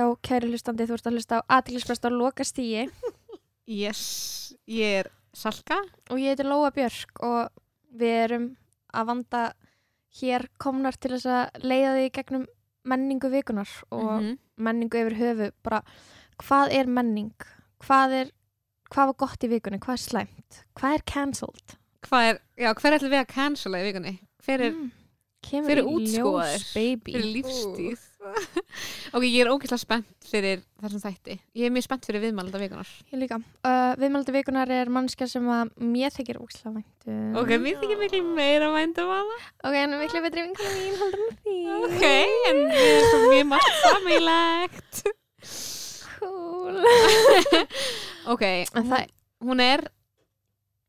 Já, kæri hlustandi, þú ert að hlusta á aðtilsprest á lokastígi Yes, ég er Salka og ég heiti Lóa Björk og við erum að vanda hér komnar til þess að leiða því gegnum menningu vikunar og Mhm. menningu yfir höfu bara hvað er menning? Hvað er hvað var gott í vikunni? Hvað er slæmt? Hvað er cancelled? Hvað er, já, hver ætlum við að cancela í vikunni? Hver er, Mm, hver er baby hver er lífstíð? ok, ég er ógeðslega spennt fyrir þessum þætti Ég er mjög spennt fyrir viðmælda vikunar Ég líka. Uh, Viðmældi vikunar er mannskja sem að mér þykir ókslega væntu. Ok, mér þykir miklu meira vænt um hana Ok, en miklu betri vinkana mín, haldur með því. Ok, en við erum mjög margt samílegt Cool. Ok, En það, hún er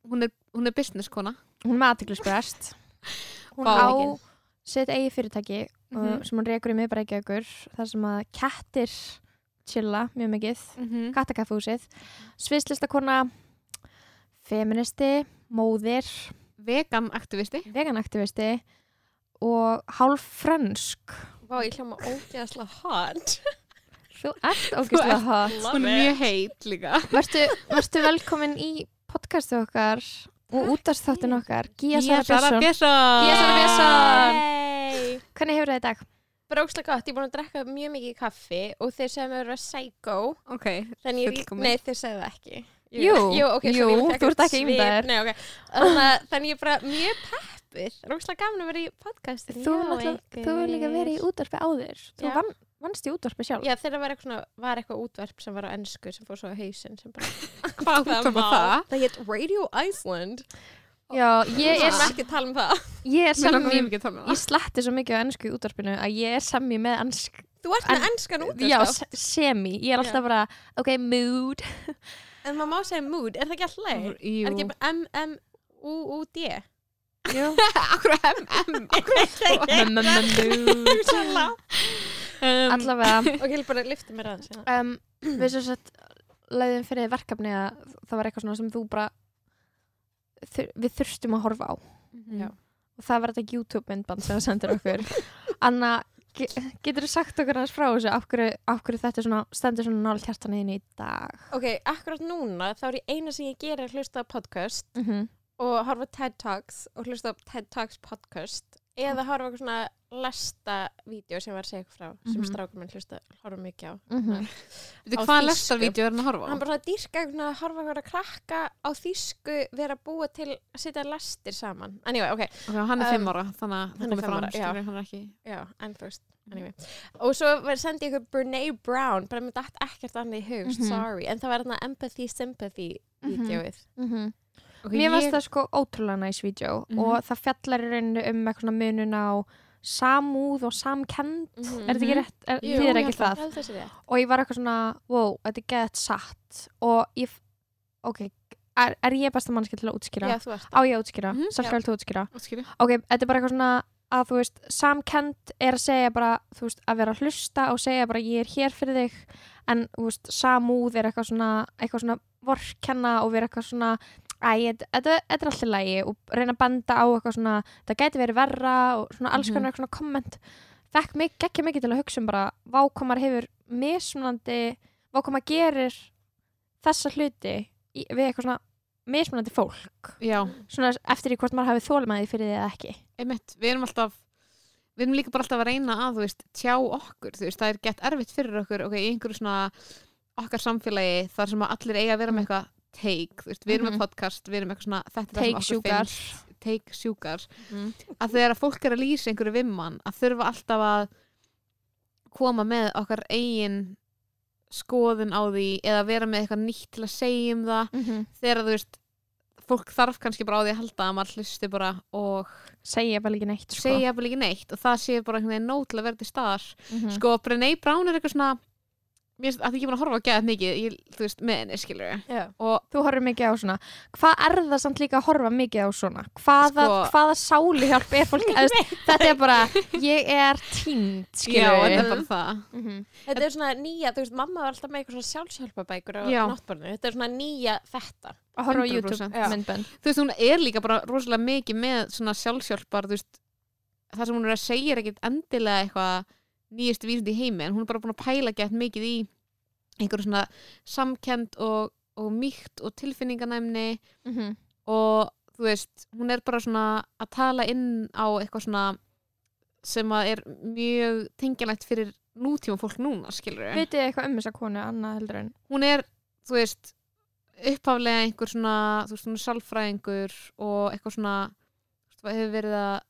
hún er, er business kona hún er með aðtiklisbrest. Hún á sitt eigi fyrirtæki uh, Mhm. sem hún rekur í miðbreykjaukur þar sem að kettir chilla mjög mikið. mm Kattakaffúsið. Sviðslistakona, feministi, móðir, Vegan aktivisti veganaktivisti og hálf frönsk. Vá, ég hljóma ógeðslega hot. Þú ert hot. Love Hún er mjög heit líka vertu velkomin í podcastu okkar og útastáttin okkar Gía Sara Sara Björnsson Gía Sara Björnsson. Yay! Hvernig hefur það í dag? Bara ógeðslega gott, ég er búin að drekka mjög mikið kaffi og þeir segja mér að vera psycho. Ok, Fullkomið. nei þeir segja það ekki. Ég- Jú, jú, okay, jú, þú ert ekki svip. þér. Nei, ok. Þannig, þannig ég er bara mjög er ógeðslega gaman að vera í podcastinu. Þú hefur líka verið í útvarpi áður Þú vann, vannst í útvarpi sjálf Já, þegar var eitthvað, svona- var eitthvað útvarp sem var á ennsku sem fór svo á bara... hvað út með það? Það heit Radio Iceland. Já, ég er, ekki að tala um það. ég er tala um Ég það. sletti svo mikið á ennsku í útvarpinu að ég er semmi með ennsk Þú ert með ennskan útvarp. Já, se- semi, ég er alltaf bara Ok, mood En maður má segja mood, er það ekki alltaf leið? Er ekki bara M-M-U-U-D? Jú Akkur M-M Mood Um, Allavega Ok, ég vil bara lifta mér aðeins við sem sagt leiðum fyrir verkefni að það var eitthvað svona sem þú bara þur, við þurstum að horfa á. Já. og það var þetta YouTube myndband sem það sendur okkur. Anna, ge getur þú sagt okkur aðeins frá þessu? Af hverju, af hverju þetta er svona, stendur svona nála hjartan inn í dag? Ok, akkurat núna þá er ég eina sem ég gera að hlusta á podcast mm -hmm. og horfa TED Talks og hlusta á TED Talks podcast eða horfa á eitthvað svona lesta vídeo sem var að segja ykkur frá sem Mhm. strákur minn hlusta, horfa mikið á Veitu Á hvað þýsku. lestarvídeó er hann að horfa á? hann bara svona dýrka að horfa eitthvað að krakka á þýsku vera búa til að setja lestir saman anyway, ok, Ok, hann er Um, fimm ára, þannig að hann það er komið fram, skilur, hann er ekki já, en þú veist anyway. og svo var, sendi ég eitthvað Brene Brown bara með dætt ekkert annað í hug Mhm. sorry, en það var þarna empathy sympathy Mhm. vídeoið Ok, Mér varst ég- það sko ótrúlega næs vídeo Mhm. og það fjallar í rauninu um eitthvað svona munun á samúð og samkend Mhm. er þetta ekki rétt, er, Jú, ég ekki það ég held að sé rétt. og ég var eitthvað svona, wow, þetta er gett satt og ég, ok er, er ég besta mannski til að útskýra? Já, þú ert á ég að útskýra, Mhm, Salka já. vil þú útskýra Skilur. ok, þetta er bara eitthvað svona að þú veist, samkend er að segja bara þú veist, að vera að hlusta og segja bara ég er hér fyrir þig en þú veist, samúð er eitthvað svona eitthvað svona vorkenna og vera eitthvað svona æ, þetta, er alltaf lægi og reyna að benda á eitthvað svona það gæti verið verra og svona alls Mhm. konar eitthvað svona komment fekk mig, geggja mikið til að hugsa um bara vákomar hefur mismunandi vákomar gerir þessa hluti í, við eitthvað svona mismunandi fólk. Já, svona eftir í hvort maður hafi þólmaði fyrir því eða ekki. Einmitt, við erum alltaf við erum líka bara alltaf að reyna að, þú veist, tjá okkur, þú veist, það er gett erfitt fyrir okkur, ok, í einhverju svona okkar samfélagi þar sem allir eiga að vera með eitthvað take, veist, við erum með podcast, við erum með eitthvað svona, þetta er það sem okkur finnst, take sjúkar, mm. að þegar að fólk er að lýsa einhverju vimman, að þurfa alltaf að koma með okkar eigin skoðun á því eða vera með eitthvað nýtt til að segja um það. Mm -hmm. þegar þú veist fólk þarf kannski bara á því að halda að maður hlusti bara og segja bara ekki neitt sko. ekki neitt og það sé bara einhvern veginn nóg til að vera til staðar. Mm sko Brené Brown er eitthvað svona mér finnst að ég er búin að horfa á gæðat mikið ég, þú veist, með henni skilur Já. og þú horfir mikið á svona hvað er það samt líka að horfa mikið á svona hvaða, Sko- hvaða sáli hjálp er fólk þetta er bara ég er tínd já, skilur þetta er bara það mm -hmm. Þetta er svona nýja, þú veist, mamma var alltaf með eitthvað svona sjálfsjálpabækur á náttborðinu. Þetta er svona nýja þetta. að horfa á 100%. YouTube Já. myndbönd þú veist, hún er líka bara rosalega mikið með svona sjálfsjálpar þú veist, það sem hún er að segja er ekkit endilega eitthvað nýjustu vísindi í heimi en hún er bara búin að pæla gett mikið í einhverju svona samkend og, og mýkt og tilfinninganæmni Mhm. og þú veist, hún er bara svona að tala inn á eitthvað svona sem að er mjög tengjanlegt fyrir nútíma fólk núna, skilur við Vitið þið eitthvað um þessa konu, annað heldur en hún er, þú veist upphaflega einhver svona þú veist, hún er sálfræðingur og eitthvað svona þú veist, hefur verið að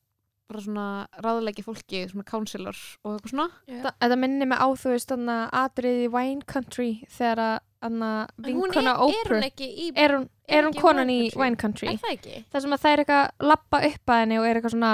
bara svona ráðleiki fólki, svona counselor og eitthvað svona Þa- Þetta minnir mig á þú veist þannig atriði í Wine Country þegar að En hún er, vinkona er hún Oprah ekki í er hún, er hún konan Wine í Country? Wine Country Er það ekki? það sem að það er eitthvað lappa upp að henni og er eitthvað svona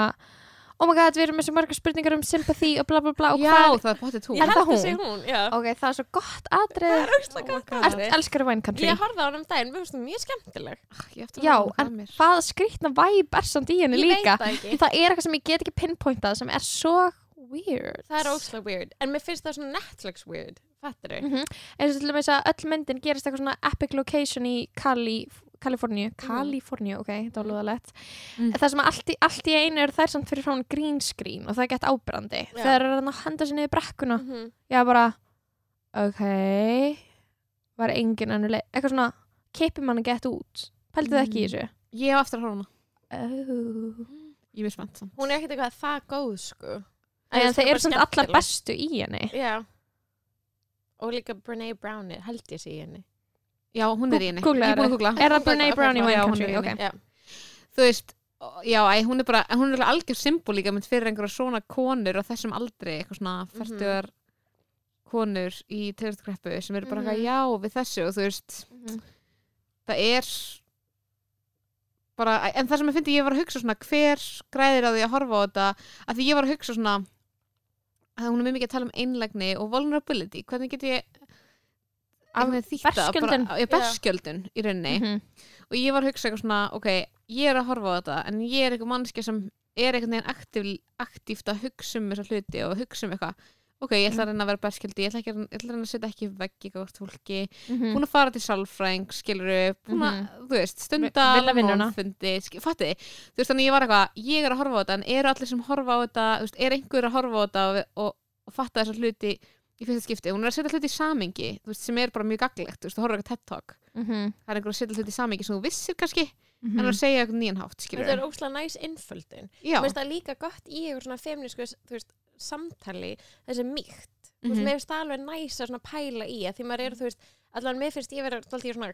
oh my god, við erum með svo margar spurningar um sympathy og bla bla bla og já, hvað það er potið tú Ég Er held það að hún? sé hún, já. ok, það er svo gott atrið Það er óslega Oh gott God. Ert, atrið. elskar Wine Country Ég horfði á hann um daginn, mér finnst það mjög skemmtileg. ég eftir að já, það en mér. hvað skrýtna væp er samt í henni Ég líka veit það ekki. það er eitthvað sem ég get ekki pinpointað sem er svo weird Það er óslega weird. En mér finnst það svona Netflix weird. Fattur þau? Mhm. eins og til dæmis að öll myndin gerist eitthvað svona epic location í Cali, Kaliforníu Kaliforníu, ok, það var Mhm. loðalegt Mm. það sem allt í, allt í einu er þær samt fyrir frá green screen og það er gett ábyrrandi Já. þegar er hann að henda sér niður brekkuna Mhm. ég var bara ok var engin annar leið eitthvað svona, keipir mann að geta út pældi það ekki í þessu ég hef eftir að horfa á hana oh. ég er spennt samt. Hún er ekkert eitthvað það góð, sko. en finnst það eru samt allar bestu í henni Já. Og líka Brene Brown er, held ég sé í henni. Já, hún er í henni ég er búin að googla er það ok, Brown í Wine já, hún er Country í henni. Þú veist, já, hún er bara hún er algjör symbol líka mynd fyrir einhverja svona konur á þessum aldri, eitthvað svona Mhm. færtugar konur í tegurðkreppu sem eru bara Mhm. eitthvað já við þessu og þú veist, Mhm. það er bara, en það sem ég fyndi ég var að hugsa svona hver græðir á því að horfa á þetta að því ég var að hugsa svona að hún er mjög mikið að tala um einlegni og vulnerability, hvernig get ég Af einhvern veginn þýtt það? berskjöldun. Í rauninni Mhm. og ég var að hugsa eitthvað svona ok, ég er að horfa á þetta en ég er eitthvað mannski sem er einhvern veginn aktív, aktíft að hugsa um þessa hluti og hugsa um eitthvað ok, ég ætla að reyna að vera berskjöldi ég ætla, ekki, að- ég ætla að reyna að setja ekki veggi gátt fólki, Mhm. búin að fara til sálfræng skilur búin að, þú veist, stunda Vi- vinna vinnuna. málfundi, skil- fatti þú veist, þannig ég var eitthvað, ég er að horfa á þetta en eru allir sem horfa á þetta, þú veist, er einhver að horfa á þetta og, og, og fatta þessa hluti í fyrsta skipti, hún er að setja hluti í samingi veist, sem er bara mjög gaglegt, þú veist, þú horfir eitthvað TED Talk Mhm. það er einhver að setja hluti í samingi sem þú vissir kannski Mhm. en að segja eitthvað nýjan hátt, skilur Þetta er óslega næs innföldun. Já, Mér finnst það líka gott í eitthvað svona veist, samtali, þessi mýkt. Þú veist, Mhm. mér finnst það alveg næs að pæla í að því maður er, þú veist, allan mér finnst ég vera alltaf svona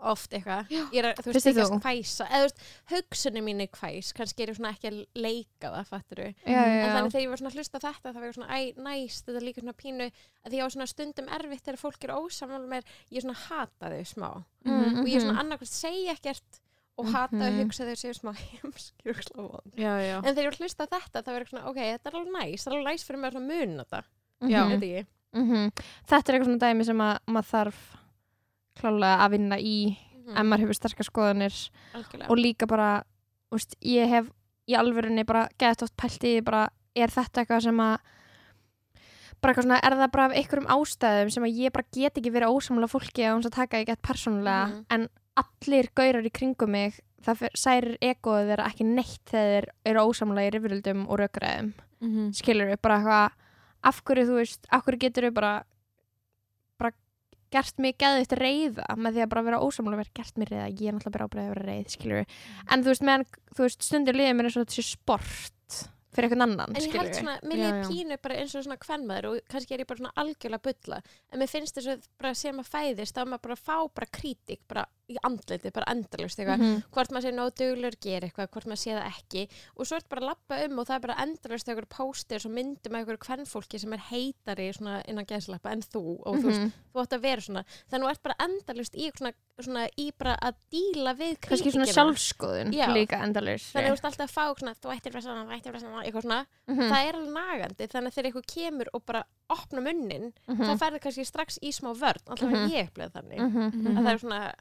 oft eitthvað. Er að, þú veist, þú? að hvæsa. Eða, þú veist, hugsunni mín er hvæs. Kannski er ég svona ekki að leika það, fattur já, En þannig þegar ég var svona að hlusta þetta þá var svona, æ, næs, þetta líka svona pínu að því ég á svona stundum erfitt þegar fólk er ósamal með, ég svona hata þau smá Mhm, og ég svona mhm. annarkvæmt segja ekkert og hata og Mhm. hugsa þau séu smá já. en þegar ég var að hlusta þetta þá var ég svona, ok, þetta er alveg næs það er alveg næs fyrir mig að muna þetta Já. Mhm. veit ég Mhm. Þetta er eitthvað svona dæmi sem að maður þarf klálega að vinna í Mhm. ef maður hefur sterkar skoðanir algjörlega og líka bara úst, ég hef í alvörunni bara gett oft pælt í bara er þetta eitthvað sem að bara eitthvað svona er það bara af einhverjum ástæðum sem að ég bara get ekki verið ósamlega fólki að hún að taka ég gett persónulega Mhm. en allir gaurar í kringum mig það særir egoið þeirra ekki neitt þegar þeir eru ósamlega í rifrildum og rökræðum Mhm. skilur við bara eitthvað af hverju þú veist, af hverju getur við bara bara gert mig geðið reyða með því að bara vera ósamlega verið gert mig reyða, ég er náttúrulega bara ábreið að vera reyð skilur við, en þú veist, meðan þú veist, stundir liðið mér eins og þetta sé sport fyrir einhvern annan, En ég held við svona, mér já. pínu bara eins og svona kvennmaður og kannski er ég bara svona algjörlega bulla. En mér finnst þess að bara sem að fæðist þá maður bara fá bara krítik bara í andliti, bara endalust eitthvað Mhm. hvort maður sé nóg duglur gera eitthvað, hvort maður sé það ekki og svo er bara að lappa um og það er bara endalust eitthvað póstir og myndum eitthvað kvennfólki sem er heitari innan geðslappa en þú og þú, veist, Mhm. þú átt að vera svona þannig að þú ert bara endalust í svona, svona í bara að díla við kannski svona sjálfskoðun Já. líka endalurs þannig að þú ert alltaf að fá svona, þú ættir vera svona, ættir vera svona, eitthvað svona Mhm. það er alveg nagandi þannig að þegar eitthvað kemur og bara opna munnin þá Mhm. færði kannski strax í smá vörn alltaf Mhm. mm ég bleið þannig Mhm. að það er svona,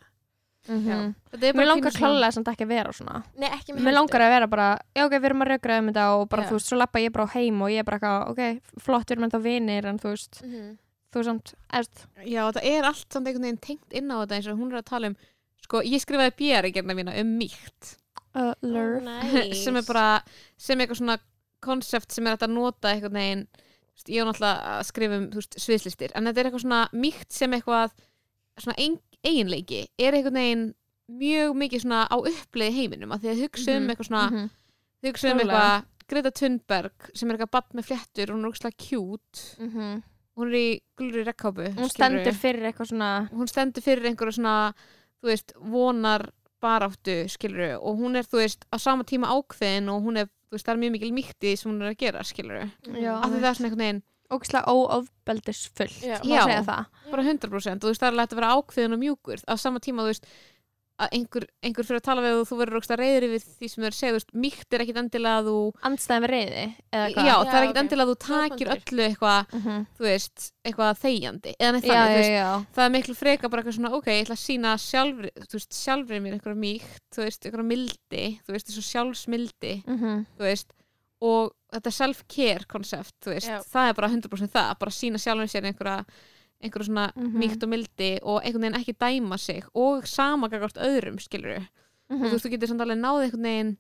Þetta er Mér bara langar klálega samt ekki að vera svona. Nei ekki Mér langar að vera bara, já ok, við erum að rökraða um þetta og bara, Já. þú veist, svo lappa ég bara á heim og ég er bara eitthvað, ok, flott, við erum ennþá vinir en þú veist, mm þú samt, eðst Já, það er allt samt einhvern veginn tengt inn á þetta eins og hún er að tala um sko, ég skrifaði bjærigerna mína um mýkt. Uh, lurf. Nice. sem er bara, sem er eitthvað svona konsept sem er að nota einhvern veginn veist, ég er náttúrulega að skrifa um sviðslistir, en þetta er eitthvað svona mýkt sem eitthvað svona eiginleiki, er einhvern veginn mjög mikið svona á uppleið heiminum að því að hugsa um Mhm, eitthvað svona Mhm. hugsa um eitthvað Greta Thunberg sem er eitthvað badd með fléttur og hún er úrslega kjút Mhm. hún er í gulri rekkápu hún stendur fyrir eitthvað svona hún stendur fyrir einhverju svona þú veist, vonar baráttu skilur og hún er, þú veist, á sama tíma ákveðin og hún er, þú veist, það er mjög mikil mýkti sem hún er að gera, skilur Já. af því það er svona einhvern veginn, ógislega óofbeldisfullt Já. má Já. segja það bara 100% og þú veist, það er hægt að vera ákveðin og mjúkur á sama tíma, þú veist að einhver, einhver fyrir að tala við og þú verður að reyður yfir því sem þau eru að segja, þú veist, mýkt er ekkit endilega að þú andstæðan við reyði eða já, hvað það er Já, ekkit ok. endilega að þú takir öllu eitthvað, Mhm. þú veist eitthvað þegjandi, eða neitt já, þannig, þú já, veist já það er miklu freka bara eitthvað svona ok, ég ætla að sína sjálfri, þú veist, sjálfri mér eitthvað mýkt, þú veist, eitthvað mildi þú veist, þú og þetta self-care koncept, þú veist, Já. það er bara 100% það, bara sína sjálfum sér einhverja einhverju svona Mhm. mýkt og mildi og einhvern veginn ekki dæma sig og sama gagvart öðrum, skilur og þú Mhm. veist, þú getur samt alveg náð einhvern veginn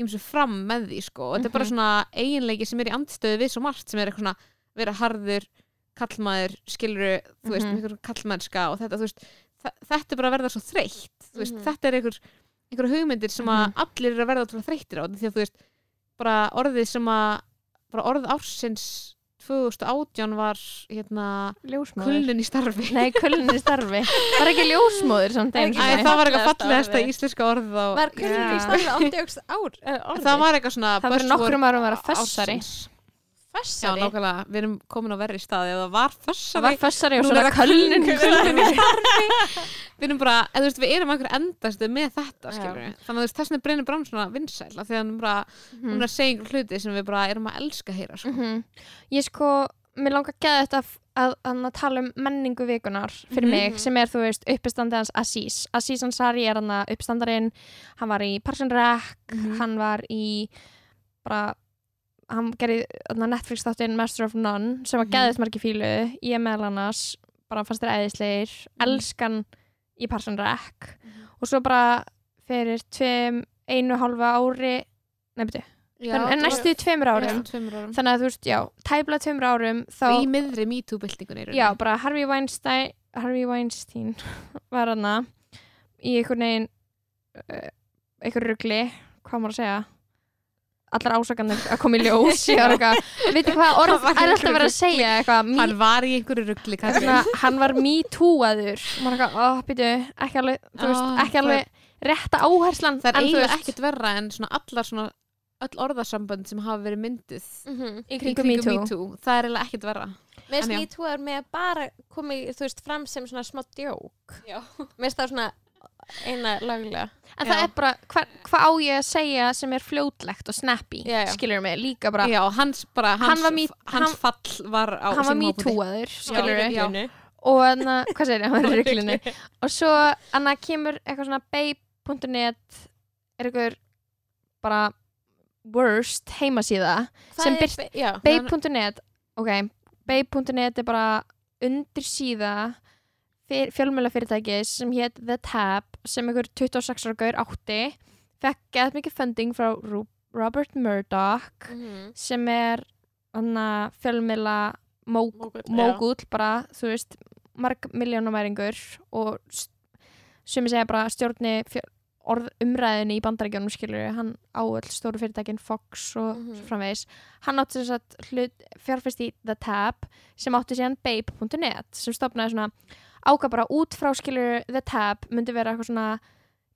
ímsu fram með því, sko og þetta er bara Mhm. svona eiginleiki sem er í andstöðu við svo margt sem er eitthvað svona, vera harður kallmaður, skilur þú veist, Mhm. með einhver kallmennska og þetta, þú veist þetta er bara að verða svo þreytt þú veist, þetta er einhver, einhver hugmyndir sem að allir eru að verða þreyttir á því að þú veist, bara orðið sem að bara orðið ársins 2018 var hérna kullun í starfi nei, kullin í starfi er ekki ljósmóður samt einu Það var eitthvað fallegasta orðið. íslenska orðið á Var kunnum í starfi ándjóks ár? eh, orðið? það var eitthvað svona það buzzword nokkrum árum að vera fössari ársins. Já, Fessari? nákvæmlega, við erum komin á verri staði það var það fössari var fössari og Nú svo var það kullin kullun í starfi við erum bara, eða, þú veist, við erum einhver endastu með þetta, Já. skilur við þannig að þess vegna brennir brann svona vinsæl því að hann bara, hún er að segja einhver hluti sem við bara erum að elska að heyra sko. Mhm. ég sko, mér langar að geða þetta að, að, að, tala um menningu vikunar fyrir Mhm. mig, sem er þú veist uppistandi hans Aziz, Aziz Ansari er hann uppistandarinn, hann var í Parks and Rec Mhm. hann var í bara hann gerði Netflix þáttinn Master of None sem var Mhm. geðið margir fílu. Ég meðal annars, bara fannst þér æðislegir Mhm. elskan í Parks and Rec og svo bara fyrir tveim, einu hálfa ári já, en, næstu tveimur árum. þannig að þú veist, já, tæpla tveimur árum þá, í miðri MeToo-byltingunni já, bara Harvey Weinstein Harvey Weinstein var hana í einhvern veginn uh, einhver rugli, hvað maður að segja allar ásakanir að koma í ljós eitthvað, veitir hvað orð í er alltaf verið að segja? Eitthvað, me, hann var í einhverju ruggli hann var ó, býtu, ekki alveg Ah, ekki alveg rétta áherslan það er eiginlega ekkert verra en svona allar svona öll orðasambönd sem hafa verið mynduð Mhm. í kringum me too. MeToo, það er eiginlega ekkert verra. Me too er með að bara komið, þú veist, fram sem svona smá djók. Mér finnst það svona eina laglega. en það Já. er bara, hvað hva á ég að segja sem er fljótlegt og snappy Já, já. skilur mig, líka bara já, hans bara Hann hans, var me- hans hann- fall var á hann var too-aður skilur já. og hann að, hvað segir ég, hann var í ruglinu og svo hann að kemur eitthvað svona babe.net er eitthvað bara worst heimasíða Hvað Sem Já. babe.net ok, babe.net er bara undir síða fjölmjöla fyrirtæki sem hétt The Tab sem einhver 26 ára gaur átti fekk gett mikið funding frá Robert Murdoch Mhm. sem er móg, Mógull, bara, þú veist marg miljónumæringur og sem ég segja bara stjórni umræðinni í bandarækjunum skilur hann á öll stóru fyrirtækin Fox og Mhm. svo framvegis hann átti þess að hlut fjárfest í The Tab sem átti síðan babe.net sem stopnaði svona ákvað bara út frá skilur The Tab myndi vera eitthvað svona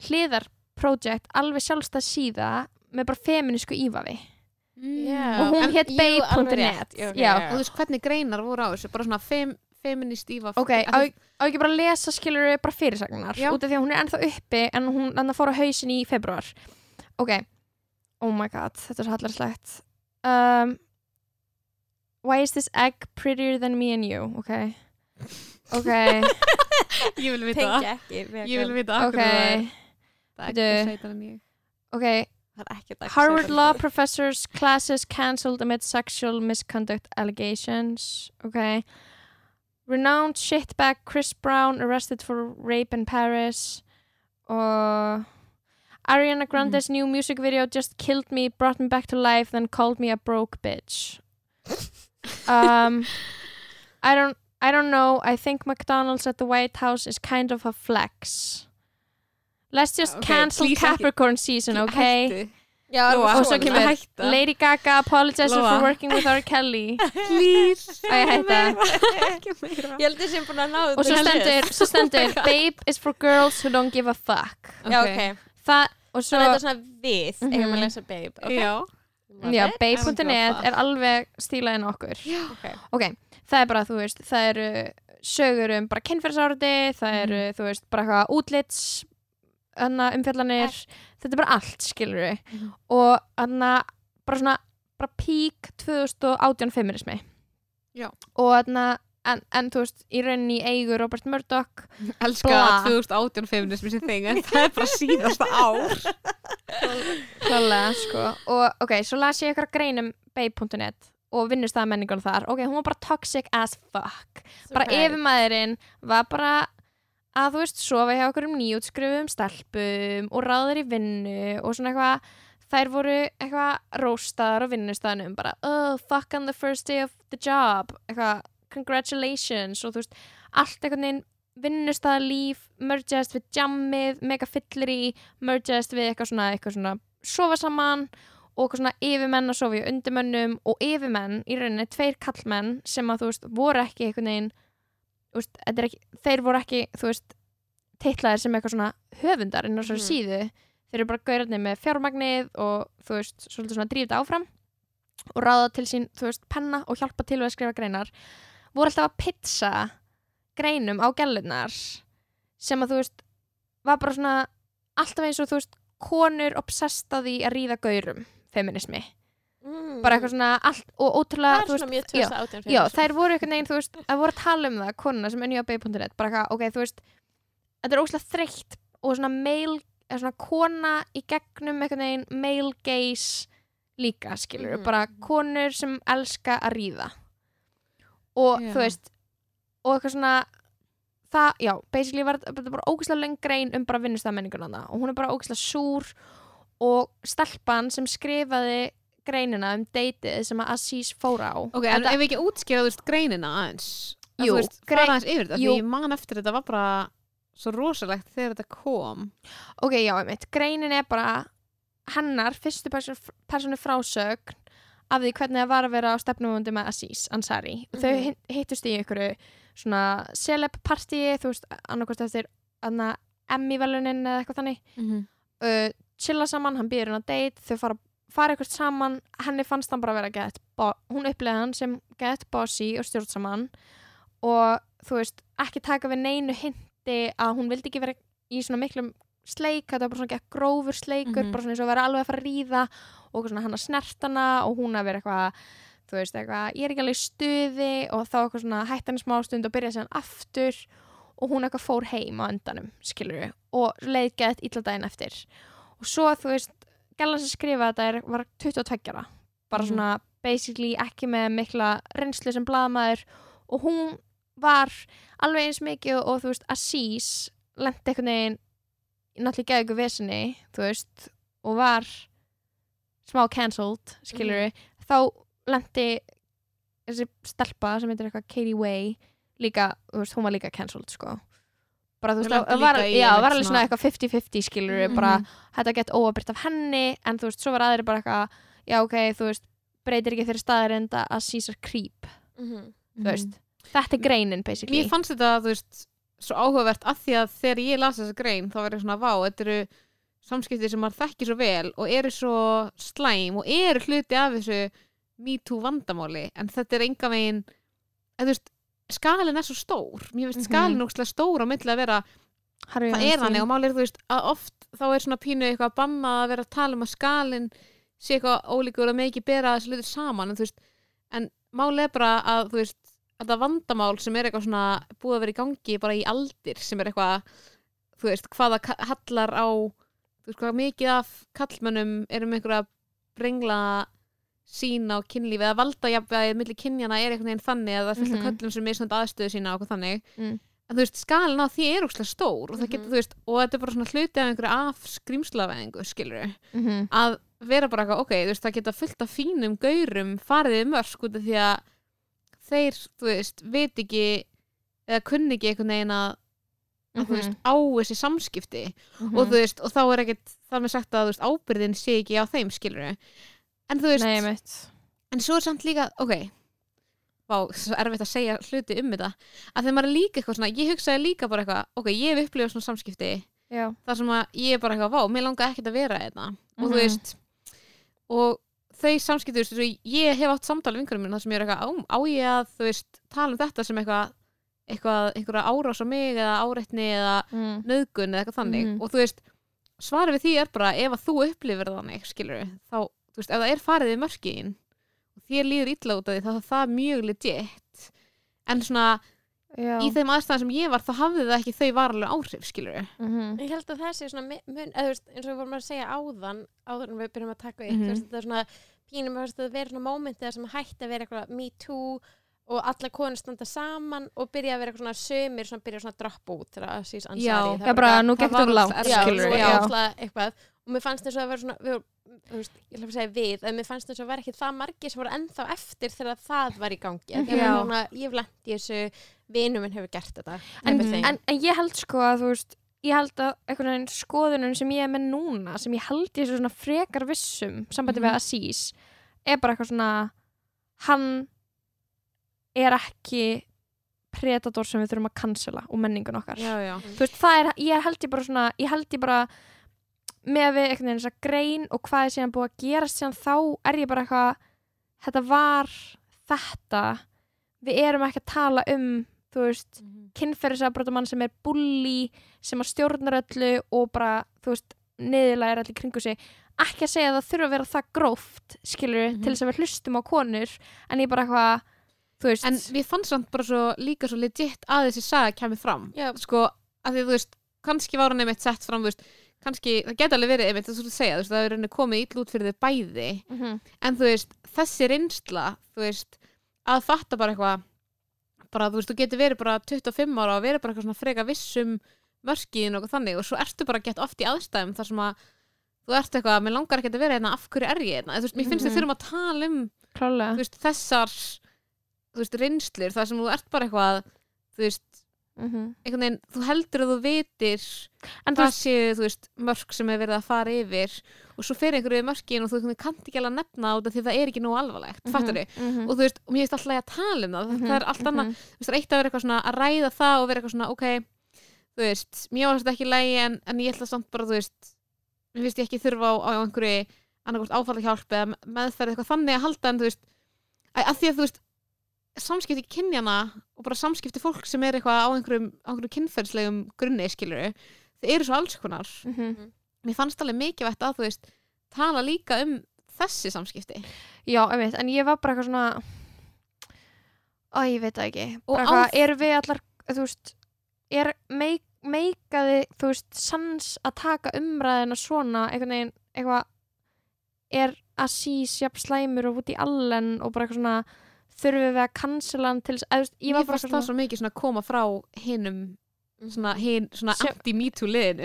hliðarprojekt alveg sjálfstæð síða með bara feminísku ívafi. Já. og hún hétt babe.net rétt. Já, ok, já, og þú veist hvernig greinar voru á þessu? Bara svona fem, feminist íva ok, á, ekki bara að lesa skilur bara fyrirsagnar? Út af því að hún er ennþá uppi en hún hann fór á hausin í februar ok, oh my god þetta er svo hallarslegt um, why is this egg prettier than me and you? Ok ok, ég vil vita það Tengja ekki. við ég vil eitthvað. vita af ok hverju það er- það er Bíddu. ekki sveitar en ég ok Það er ekkert að Harvard segja. law professors classes cancelled amid sexual misconduct allegations. Okay. Renowned shitbag Chris Brown arrested for rape in Paris. Uh, Ariana Grande's new music video just killed me, brought me back to life, then called me a broke bitch. um, I don't I don't know I think McDonald's at the White House is kind of a flex Let's just Okay, cancel Capricorn season, okay? Hættu. Já, Lóa, Og svo kemur Hætta. Lady Gaga apologizes Lóa. for working with R. Kelly Please Á, ég held sem búin að ná og svo þetta stendur, svo stendur Babe is for girls who don't give a fuck Já, ok. Það, og svo Svo þetta er svona við, Mhm. eigum að lesa babe. Okay. Já það. er alveg stílaðin okkur Ok. ok, það er bara, þú veist, það eru sögur um bara kynferðsárati það eru, þú veist, bara eitthvað útlits anna, umfjallanir þetta er bara allt, skilur við Mhm. og anna, bara svona bara pík 2018 feminismi Já. og anna, en, en þú veist, í rauninni í eigu Robert Murdoch. Elska Bla. 2018 feminismi sem þing en það er bara síðasta ár. Klálega, sko. Og ok, svo las ég eitthvað grein um babe.net og vinnust það menningun þar. Ok, hún var bara toxic as fuck. Bara Ok. yfirmaðurinn var bara að þú veist sofa hjá okkur um nýjútskrifum stelpum og ráður í vinnu og svona eitthvað. Þær voru eitthvað róstaðar á vinnustæðanum bara oh fuck on the first day of the job. Eitthvað congratulations og þú veist allt einhvern veginn vinnustæðalíf mergeast við jammið mega fyllir í mergeast við eitthvað svona, eitthvað svona sofa saman og eitthvað svona yfirmenn að sofa í undirmönnum og yfirmenn í rauninni tveir kallmenn sem að þú veist voru ekki einhvern veginn veist, ekki, þeir voru ekki þú veist, teitlaðir sem eitthvað svona höfundar inn á svo Mhm. síðu þeir eru bara gaurarnir með fjármagnið og þú veist, svolítið svona drífið áfram og ráða til sín, þú veist, penna og hjálpa til að skrifa greinar voru alltaf að pizza greinum á gælunar sem að þú veist var bara svona alltaf eins og þú veist konur obsessed á því að ríða gaurum feminismi, Mm. bara eitthvað svona allt, og ótrúlega, Það er svona mjög já, 2018 Já, þær voru einhvern veginn, þú veist, að voru að tala um það, konuna sem unni á bay.net, bara eitthvað, ok, þú veist, þetta er óslega þreytt og svona male, eða svona kona í gegnum einhvern veginn male gaze líka, skilur, Mhm. bara konur sem elska að ríða og Já. þú veist, og eitthvað svona, það, já, basically var þetta bara ógæslega löng grein um bara vinnustæðmenninguna og hún er bara ógæslega súr og stelpan sem skrifaði greinina um deytið sem að Aziz fór á Ok, en Þetta- ef við ekki veist greinina aðeins Að Jú, þú veist, grein- fara aðeins yfir þetta því ég man eftir þetta var bara svo rosalegt þegar þetta kom Ok, já, einmitt. Greinin er bara hennar fyrstu personu frásögn af því hvernig það var að vera á stefnumvöndi með Aziz Ansari. Mm Mhm. Þau hi- hittust í einhverju svona celeb partíi, þú veist, annarkvæmst eftir Emmy-velunin eða eitthvað þannig. mm Uh, chilla saman, hann býður hann á date, þau fara, fara eitthvað saman, henni fannst hann bara vera gett, hún upplega hann sem gett bossy og stjórnsaman og þú veist, ekki taka við neinu hindi að hún vildi ekki vera í svona miklum sleik, þetta var bara svona grófur sleikur, Mhm. bara svona eins og vera alveg að fara að ríða og eitthvað hann að snert hana og hún að vera eitthvað þú veist, eitthvað, ég er ekki alveg í stuði og þá eitthvað svona hætt henni smá stund og byrja sér aftur og hún eitthvað fór heim á endanum, skilur við og leið gett illa daginn eftir og svo, þú veist, gælan sem skrifa þetta er, var 22 ára bara Mhm. svona basically ekki með mikla reynslu sem blaðmaður og hún var alveg eins mikið og, þú veist, Aziz lendi veginn náttúrulega geði ykkur vesinni, þú veist og var smá cancelled, skilur við þá lendi þessi stelpa sem heitir eitthvað Katie Way líka, þú veist, hún var líka cancelled sko. Bara þú veist, það var, já, var alveg svona eitthvað 50-50 skilur við, Mhm. bara þetta gett óabyrt af henni en þú veist, svo var aðri bara eitthvað já, ok, þú veist, breytir ekki þeirri staðarenda að Caesar creep, Mhm. þú veist. Þetta er greinin, basically. Mér fannst þetta, þú veist, svo áhugavert að því að þegar ég las þessa grein þá var ég svona, vá, þetta eru samskipti sem maður þekkir svo vel og eru svo slæm og eru hluti af þessu MeToo vandamáli en þetta er enga veginn að veist, skalin er svo stór mér finnst Mhm. skalin ógstlega stór á milli að vera Harvey það er Weinstein. og máli er þú veist að oft þá er svona pínu eitthvað bannað að vera að tala um að skalin sé eitthvað ólíkur með ekki bera þessu hlutir saman en veist, en máli er bara að þú veist, þetta vandamál sem er eitthvað svona búið að vera í gangi bara í aldir sem er eitthvað þú veist, hvaða hallar á þú veist, hvað mikið af kallmönnum eru með einhverja brengla sín á kynlífi eða valda jafnvegið milli kynjana er einhvern veginn þannig að það er fullt af Mhm. köllum sem er svona aðstöðu sína og þannig Mm. en þú veist, skalin á því er úrslega stór og það getur, Mhm. þú veist, og þetta er bara svona hluti af einhverju af skrýmslaveðingu, skilur Mhm. að vera bara eitthvað, ok, veist, það geta fullt af fínum gaurum farið í mörsk út af því að þeir, þú veist, veit ekki eða kunni ekki einhvern veginn að, að þú veist, Mhm. á þessi samskipti Mhm. og þú veist, og þá er ekkert það með sagt að veist, ábyrðin sé ekki á þeim skilur en þú veist, Nei, en svo er samt líka, ok Vá, svo erfitt að segja hluti um þetta að þegar maður er líka eitthvað svona, ég hugsaði líka bara eitthvað, ok, ég hef upplifað svona samskipti Já, þar sem að ég er bara eitthvað, vá, mér langar ekkert að vera þetta og þú Mhm. veist og þau samskipti, þú veist, ég hef átt samtali vinkurum minn þar sem ég er eitthvað, á, á ég að þú veist, tala um þetta sem eitthvað eitthvað, einhverja árás á mig eða áreitni eða mm. nöðgun eða eitthvað þannig Mhm. og þú veist, svarið við því er bara ef að þú upplifir þannig, skilur þá, þú veist, ef það er farið í mörkin og þér líður illa út af því þá er það mjög legit en svona, Já. í þeim aðstæðan sem ég var þá hafði það ekki þau varlega áhrif, skilur Mhm. Ég held að það sé svona mun, eða, veist, eins og við vorum að segja áðan áður en við byrjum að taka upp Mhm. þú veist, þetta er svona pínum að það vera svona mómentið sem hætti að vera eitthvað me too og alla konur standa saman og byrja að vera svona sömur sem byrja svona að droppa út þegar að síðan ansari Já. Já, bara nú það var það langt, alltaf eitthvað og mér fannst þess að það vera svona við, veist, ég ætla að segja við en mér fannst þess að vera ekki það margir sem voru ennþá eftir þegar það var í gangi mm. -hmm. ég hef lent í þessu vinur minn hefur gert þetta en, en, en ég held sko að þú veist ég held að einhvern veginn skoðunum sem ég er með núna sem ég held ég svo svona frekar vissum sambandi Mhm. við Asís er bara eitthvað svona hann er ekki predator sem við þurfum að cancela og menningun okkar. Já, já, veist, er, ég held ég bara svona ég held ég bara með við einhvern veginn þess grein og hvað er síðan búið að gerast síðan þá er ég bara eitthvað þetta var þetta. Við erum ekki að tala um þú veist, kynferðisafbrotamann sem er bulli, sem að stjórnar öllu og bara, þú veist niðurlega er allir kringu sig. Ekki að segja að það þurfa að vera það gróft skilur Mhm. til þess að við hlustum á konur en ég bara eitthvað veist, en við fannst samt bara svo líka svo legit að þessi saga kemur fram Já. sko, að því þú veist, kannski var hann einmitt sett fram, veist, kannski, það geta alveg verið einmitt, þú veist, segja, þú veist, það er rauninni komið ill út fyrir þau bæði, Mhm. en þú veist þessi reynsla, þú veist að fatta bara eitthvað bara, þú veist, þú getur verið bara 25 ára og verið bara eitthvað svona freka vissum mörkin og þannig og svo ertu bara gett oft í aðstæðum þar sem að þú ert eitthvað, mér langar ekki að vera hérna, af hverju er ég hérna, þú veist, mér finnst Mhm. við þurfum að tala um klálega þú veist, þessar þú veist, reynslur, það sem þú ert bara eitthvað þú veist, Mhm. einhvern veginn þú heldur að þú vitir en þú veist, séu, þú veist, mörk sem er verið að fara yfir og svo fer einhverju við mörkin og þú einhvern veginn kannt ekki alveg að nefna út af því það er ekki nóg alvarlegt, mm fattur þau mhm, og þú veist, og mér finnst alltaf að tala um það það er allt annað, mhm. þú veist, það eitt að vera eitthvað svona að ræða það og vera eitthvað svona, ok þú veist, mér var þetta ekki lægi en, en ég ætla samt bara, þú veist finnst ég ekki þurfa á, á einhverju annarkvæmt áfallahjálp eða meðferð eitthvað þannig að halda en þú veist að, að því að þú veist samskipti kynjana og bara samskipti fólk sem er eitthvað á einhverjum, á einhverjum kynferðslegum grunni skilur þau eru svo alls konar. Mhm. mér fannst alveg mikilvægt að þú veist tala líka um þessi samskipti. Já, einmitt, en ég var bara eitthvað svona ó, ég veit það ekki. Bara á- eitthvað, eru við allar þú veist, er meik, meikaði, þú veist, sans að taka umræðina svona einhvern veginn, eitthvað er Asís jafn slæmur og út í allen og bara eitthvað svona þurfum við að cancela hann til þess að, ég fannst það svo mikið svona að koma frá hinum svona, hin, svona Sem- anti-MeToo liðinu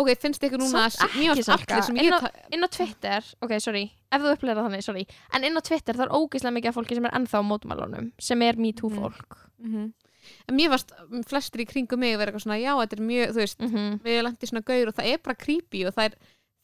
ok, finnst núna mér ekki, fannst allir Salka. sem Inn ég inn á Twitter, ok, sorry ef þú upplega þannig, sorry, en inn á Twitter það er ógeðslega mikið af fólki sem er ennþá á mótmælunum sem er MeToo Mhm. fólk Mhm. en mér varst flestir í kringum mig vera eitthvað svona, já, þetta er mjög, þú veist mm við erum lendið svona gaur og það er bara creepy og það er,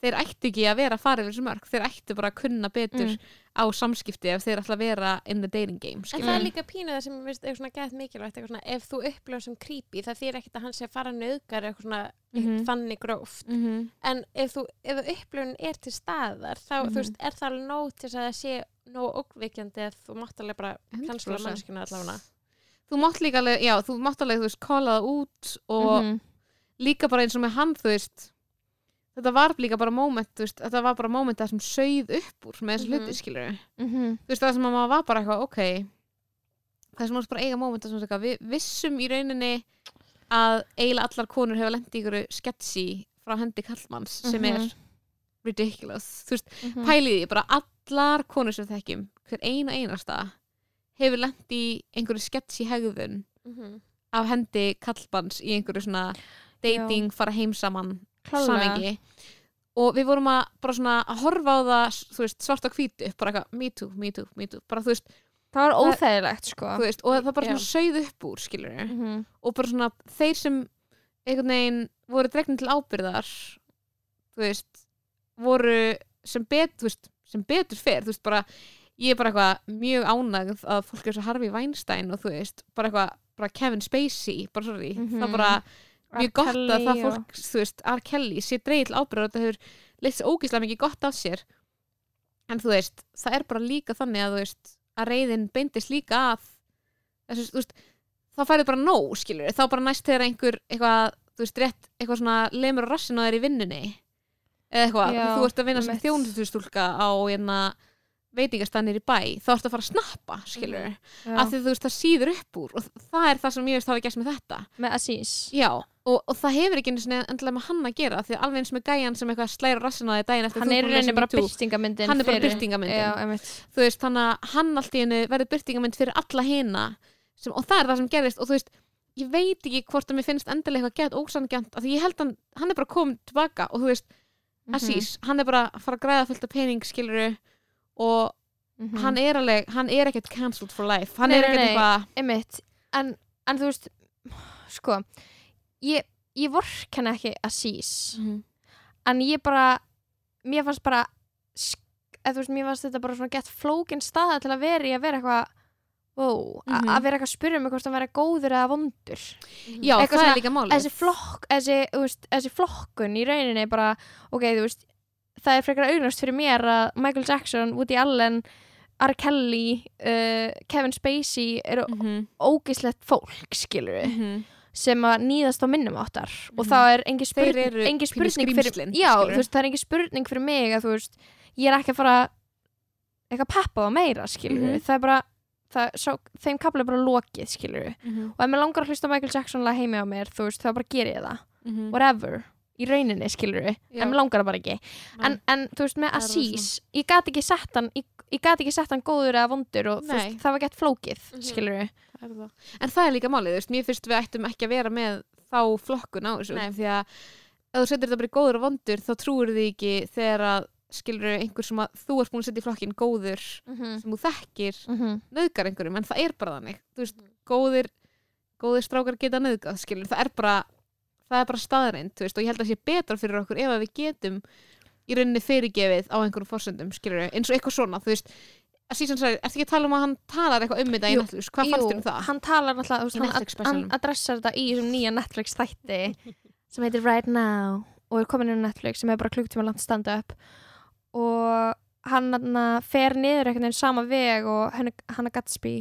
þeir ættu ekki að vera að fara yfir þessu mörg, þeir ættu bara að kunna betur Mm. á samskipti ef þeir ætla að vera in the dating game, En skilur það er Mm. líka pínu það sem ég veist, er svona gætt mikilvægt svona, ef þú upplifur sem creepy það þýr ekkert að hann sé að fara nöðgar eitthvað svona Mhm. þannig gróft mm -hmm. en ef ef upplifun er til staðar þá, Mhm. þú veist, er það alveg nóg til að sé nóg ógvikjandi að þú mátt alveg bara kansla 100%. mannskina allavega þú mátt líka alveg, já, þú mátt alveg, þú veist, kóla það út og Mhm. líka bara eins og með hann, þú veist þetta var líka bara veist, þetta var bara moment það sem sauð upp úr með þessu Mhm. hluti, skilur Mhm. þú veist, það sem að maður var bara eitthvað, ok það sem maður bara eiga eitthvað, við vissum í rauninni að eiginlega allar konur hefur lendið ykkur sketchy frá hendi kallmanns sem er Mhm. ridiculous, þú veist, Mhm. pæliði bara allar konur sem þekkjum hver eina einasta hefur lendið einhverju sketchy hegðun Mhm. af hendi kallmanns í einhverju svona dating, fara heim saman. Samengi og við vorum að bara svona að horfa á það veist, svart á hvítu bara eitthvað, me too, me too, me too. Bara þú veist, það var óþægilegt sko. veist, og það bara svona sauð upp úr skilur Mhm. og bara svona þeir sem einhvern veginn voru dregnir til ábyrðar þú veist voru sem, bet, veist, sem betur fer þú veist bara, ég er bara eitthvað mjög ánægð að fólk er svo Harvey Weinstein og þú veist, bara eitthvað bara Kevin Spacey, bara sorry Mhm. það er bara mjög gott að Kelly það og- fólk, þú veist, R. Kelly sé dreigð til ábyrðar og þetta hefur leitt sér ógislega mikið gott af sér en þú veist, það er bara líka þannig að þú veist, að reyðin beindist líka að þessu, þú veist þá færðu bara nóg, skilur þá bara næst þegar einhver eitthvað, þú veist, rétt eitthvað svona lemur á rassinu á þér í vinnunni eða eitthvað, Já, þú ert að vinna sem einmitt. þjónustustúlka á hérna veitingastannir í bæ, þá ertu að fara að snappa skilur, mm. Af því þú veist það síður upp úr og það er það sem ég veist hafa gæst með þetta. Með Aziz. Já, og, og það hefur ekki endilega með hann að gera því að alveg eins með gæjan sem eitthvað slæra rassina á því daginn eftir hann er rauninni bara MeToo. byrtingamyndin Hann er bara einmitt. Þú veist, þannig að hann allt í einu verður byrtingamynd fyrir alla hina sem, og það er það sem gerist og þú veist, ég veit ekki hvort að mér finnst endilega eitthvað gett ósangjant hann, hann og Mhm. Aziz, hann er að að Mhm. hann alveg, hann er ekkert cancelled for life, hann Nei, er ekkert eitthvað einmitt en, en þú veist sko ég, ég vorkenna ekki Aziz Mhm. en ég bara mér fannst bara eða, þú veist, mér fannst þetta bara svona gett flókin staða til að vera í að vera eitthvað ó, a- Mhm. að vera eitthvað að spyrja mig hvort hann vera góður eða vondur Já, Eitthvað það er líka málið þessi, flokk, þessi, veist, þessi flokkun í rauninni bara, ok, þú veist það er frekar auglast fyrir mér að Michael Jackson, Woody Allen R. Kelly, uh, Kevin Spacey eru Mhm, ógislegt fólk, skilur við mhm. sem að nýðast á minnum áttar. Og Mhm. það er engin, spurning, engin spurning fyrir já, veist, það er engin spurning fyrir mig að veist, ég er ekki að fara eitthvað peppa á meira, skilur við Mhm. það er bara, það, svo, þeim kapla er bara lokið, skilur við Mhm, og ef mér langar að hlusta Michael Jackson heimi á mér, þú veist, þá bara ger ég það. Whatever, í rauninni, skilur við en mér langar það bara ekki. En, en þú veist, með Aziz ég gat ekki sett hann ég, ég gat ekki sett hann góður eða vondur og þú veist, það var gett flókið, Mhm. skilur við Það. En það er líka málið, þú veist, mér finnst við ættum ekki að vera með þá flokkun á þessu. Því að ef þú setur þetta bara í góður og vondur þá trúir því ekki þegar að skilur einhver sem að þú ert búin að setja í flokkin góður mm sem þú þekkir -hmm. nöðgar einhverjum, en það er bara þannig. Þú veist, góðir, góðir strákar geta nöðgað, skilur, það er bara það er bara staðreind, þú veist, og ég held að sé betra fyrir okkur ef við getum í rauninni fyrirgefið á einhverjum forsöndum, skilur eins og eitthvað svona, þú veist að síðan sagði, ertu ekki að tala um að hann talar eitthvað um þetta í Jú, Netflix, hvað fannst þér um það? hann talar þú Í hann, adressar þetta í þessum nýja Netflix þætti sem heitir Right Now og er komin á Netflix sem er bara klukktíma langt stand-up. Og hann hana, fer niður einhvern veginn sama veg og hann, hann Gatsby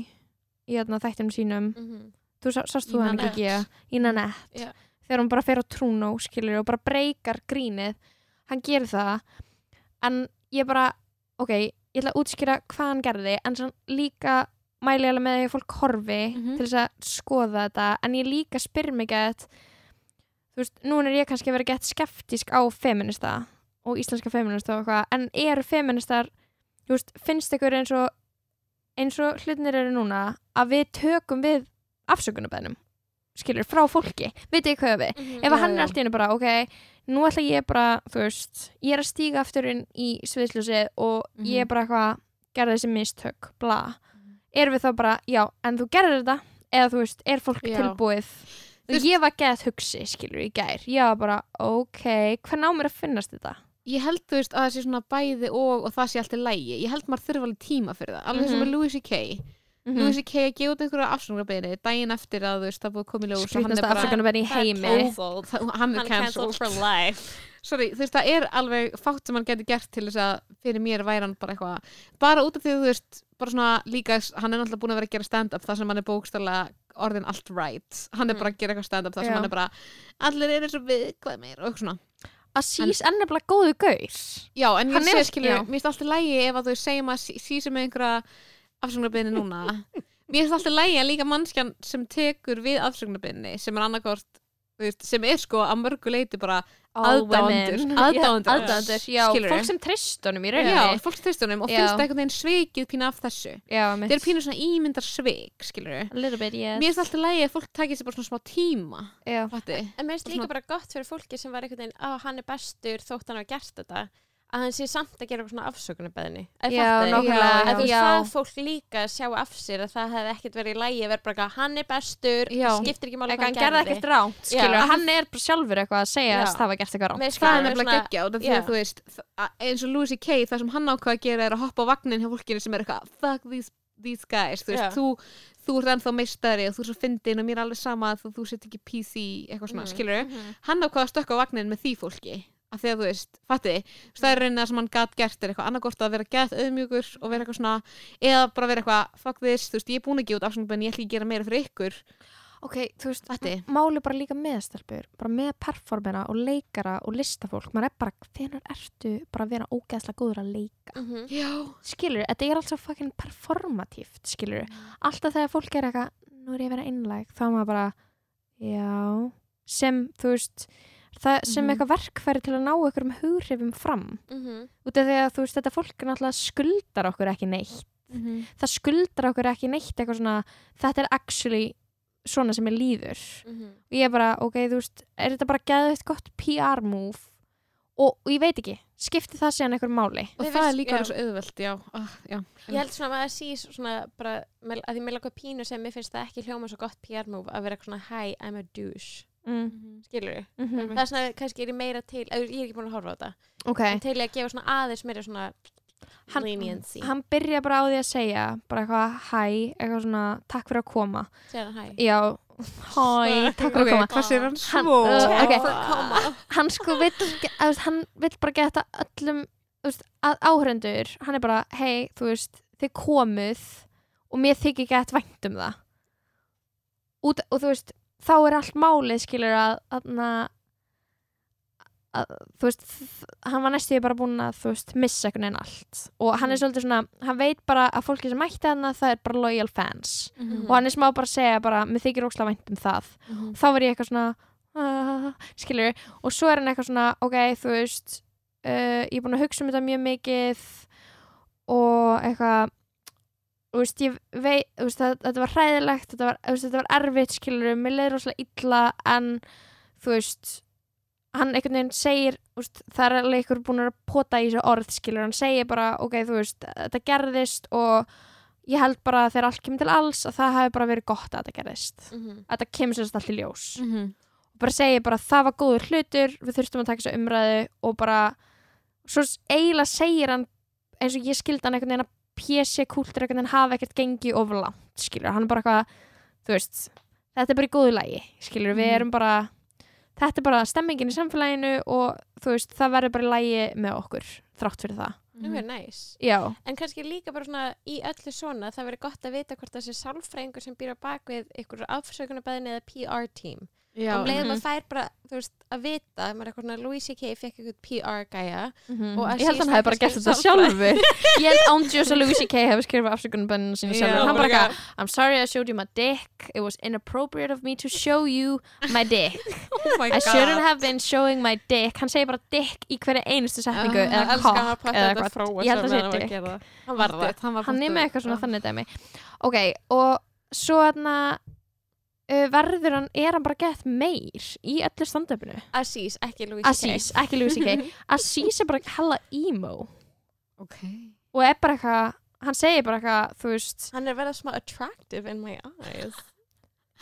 í hana, þættinum sínum. Mhm. þú sá- sást Í þú hann ekki í Nanette Já. Þegar hún bara fer á Trúnó skilur og bara breykar grínið hann gerir það en ég bara, ok, ég ætla að útskýra hvað hann gerði en líka mæli ég alveg með því að fólk horfi Mhm. til þess að skoða þetta en ég líka spyr mig gett þú veist, nú er ég kannski að vera gett skeptisk á feminista og íslenska feminista og eitthvað en eru feministar, þú veist, finnst ykkur eins og eins og hlutinir eru núna að við tökum við afsökunarbænum skilur, frá fólki, vitið þið hvað við Mhm. ef að Já, hann já. er allt í hennu bara, ok nú ætla ég bara, þú veist ég er að stíga aftur inn í sviðsljósið og ég er Mhm. bara eitthvað gerði þessi mistök, bla erum við þá bara, já, en þú gerðir þetta eða þú veist, er fólk Já. tilbúið Þú veist- ég var gett hugsi, skilur, í gær ég var bara, ok, hvað ná mér að finnast þetta ég held þú veist að það sé svona bæði og og það sé alltaf lægi, ég held maður þurfa alveg tíma fyrir það, alveg sem Mhm. með Louis C.K. mm Louis C.K. að gefa út einhverja afsökunarbeginni daginn eftir að þú veist það búið að koma í ljós og er bara, afsökunarbæni í er heimi hann er er cancelled for life sorry, þú veist það er alveg fátt sem hann getur gert til þess að fyrir mér væri hann bara eitthvað bara út af því að þú veist, bara svona líka hann er náttúrulega búin að vera að gera stand-up þar sem hann er bókstæðlega orðin allt right hann er Mm. bara að gera eitthvað stand-up þar sem Já. hann er bara allir eru svo viðkvæmir og eitthvað svona Aziz er nefnilega góðu gaur Já, en ég Hann er- sé skilur, já. mér finnst alltaf lægi ef að þú segjum að sí- sísa með einhverja afsögnarbyrni núna. Mér finnst alltaf lægi að líka mannskjan sem tekur við afsögnarbyrni sem er annarkort sem er sko að mörgu leiti bara women. Aðdáendur. Já, já, fólk sem trist honum í já, rauninni. fólk tristunum og Já. finnst það einhvern veginn sveikið pínu af þessu. Já, þeir eru pínu svona ímyndar sveik skilur a little bit, yes. Mér finnst alltaf lægi að fólk takir sér bara svona smá tíma já. En mér finnst líka bara gott fyrir fólki sem var einhvern veginn, að hann er bestur þótt hann hafa gert þetta að hann sé samt að gera eitthvað svona afsökunarbeðni Já, nákvæmlega, að þú veist það fólk líka sjá af sér að það hefði ekkert verið í lægi að vera bara eitthvað, hann er bestur, Já. skiptir ekki máli hvað hann gerði ekkert ránt, hann er bara sjálfur eitthvað að segja Já. að það var gert eitthvað ránt. Það er nefnilega svona- geggja og það Já. fyrir þú veist þ- að- eins og Louis C.K. það sem hann ákvað að gera er að hoppa á vagnin hjá fólkinu sem er eitthvað fuck these, these guys þú, veist, þú, þú ert ennþá meistari og þú er svo fyndin og mér er alveg sama að þú, þú sett ekki PC eitthvað svona, Mhm. skilur Mhm. hann ákvað að stökka á vagnin með því fólki af því að þú veist, fatti það er raunin það sem hann gat gert er eitthvað annarkort að vera gett auðmjögur og vera eitthvað svona eða bara vera eitthvað, fuck this, þú veist, ég er búin að gefa út afsöngum en ég ætla ekki að gera meira fyrir ykkur Ok, þú veist, Fatti. máli bara líka með stelpur, bara með performera og leikara og listafólk, maður er bara, hvenar ertu bara að vera ógeðslega góður að leika? Mhm. já, Skilur, þetta er alltaf fucking performatíft, skilur, alltaf þegar fólk er eitthvað, nú er ég að vera einlæg, þá maður bara, já, sem, þú veist, það sem Mhm. eitthvað verkfæri til að ná einhverjum hughrifum fram, Mhm. út af því að þú veist, þetta fólk er náttúrulega skuldar okkur ekki neitt, það skuldar okkur ekki neitt eitthvað svona, þetta er actually svona sem ég líður. Mhm. og ég er bara, ok, þú veist, er þetta bara geðveitt gott PR move? Og, og ég veit ekki, skipti það síðan einhver máli? Og Mér það er líka auðvelt já, ah, já. Ég held svona að maður sé svona bara, með- að því með lakað pínu sem mér finnst það ekki hljóma svo gott PR move að vera eitthvað svona hi, I'm a douche mm. skilur við? Mm Það er svona, kannski er ég meira til ég er ekki búin að horfa á þetta. Ok, en til ég að gefa svona aðeins meira svona Hann- leniency. hann byrja bara á því að segja bara eitthvað hæ, eitthvað svona takk fyrir að koma. Segja hann hæ já, hæ, takk fyrir að koma. hvað sér hann? Hann- svo. Uh, ok. for koma. hann sko vill, hann vill bara geta öllum áhrendur, hann er bara hei, þú veist, þið komuð og mér þykir gett vænt um það. Út, og þú veist þá er allt málið skilur að, að, að þú veist, hann var næstu bara búin að þú veist, missa einhvern veginn allt. Og hann er svolítið svona, hann veit bara að fólki sem mætti hann það er bara loyal fans. Mhm. og hann er smá bara að segja bara, mér þykir ókslega vænt um það. Mhm. þá var ég eitthvað svona uh, skilur, og svo er hann eitthvað svona ok, þú veist uh, ég er búin að hugsa um þetta mjög mikið. Og eitthvað þú veist, ég veit þú veist, það, þetta var hræðilegt þetta var, þú veist, þetta var erfitt, skilur, mér leiði rosalega illa en þú veist hann einhvern veginn segir úst, það er alveg einhver búin að pota í þessu orð skilur, hann segir bara, ok, þú veist þetta gerðist og ég held bara að þegar allt kemur til alls að það hafi bara verið gott að þetta gerðist Mhm. að þetta kemur sérst allt í ljós Mhm. og bara segir bara það var góður hlutur við þurftum að taka þessu umræðu og bara svo eiginlega segir hann eins og ég skildi hann einhvern veginn að PC-kúltur einhvern veginn hafa ekkert gengið of langt skilur, hann er bara eitthvað þú veist, þetta er bara í góðu lagi skilur, við Mhm. erum bara þetta er bara stemmingin í samfélaginu og þú veist, það verður bara í lagi með okkur þrátt fyrir það Nú er næs. já, En kannski líka bara svona í öllu svona það verður gott að vita hvort það sé sálfræðingur sem býr á bak við ykkur afsökunarbæðin eða PR team. Já, og um leiðum Mhm. að fær bara, þú veist, að vita maður er eitthvað svona, Louis C.K. fekk eitthvað PR gæja. Og að ég held að hann hefði bara gert þetta sjálfur ég held ándjós að Louis C.K. hefði skrifað afsökunarbenninu sinni Já, sjálfur hann bara eitthvað I'm sorry I showed you my dick. It was inappropriate of me to show you my dick. oh my I shouldn't have been showing my dick. Hann segir bara dick í hverju einustu setningu Ah, eða cock eða eitthvað. Ég held að segja dick. hann var það hann, var Hann er með eitthvað svona þannig dæmi. Ok, og svo þarna uh, verður hann, er hann bara gett meir í öllu stand-upinu. Aziz, ekki Louis C.K. Aziz, ekki Louis C.K. Aziz er bara hella emo ok og er bara eitthvað, hann segir bara eitthvað, þú veist, hann er verið smá attractive in my eyes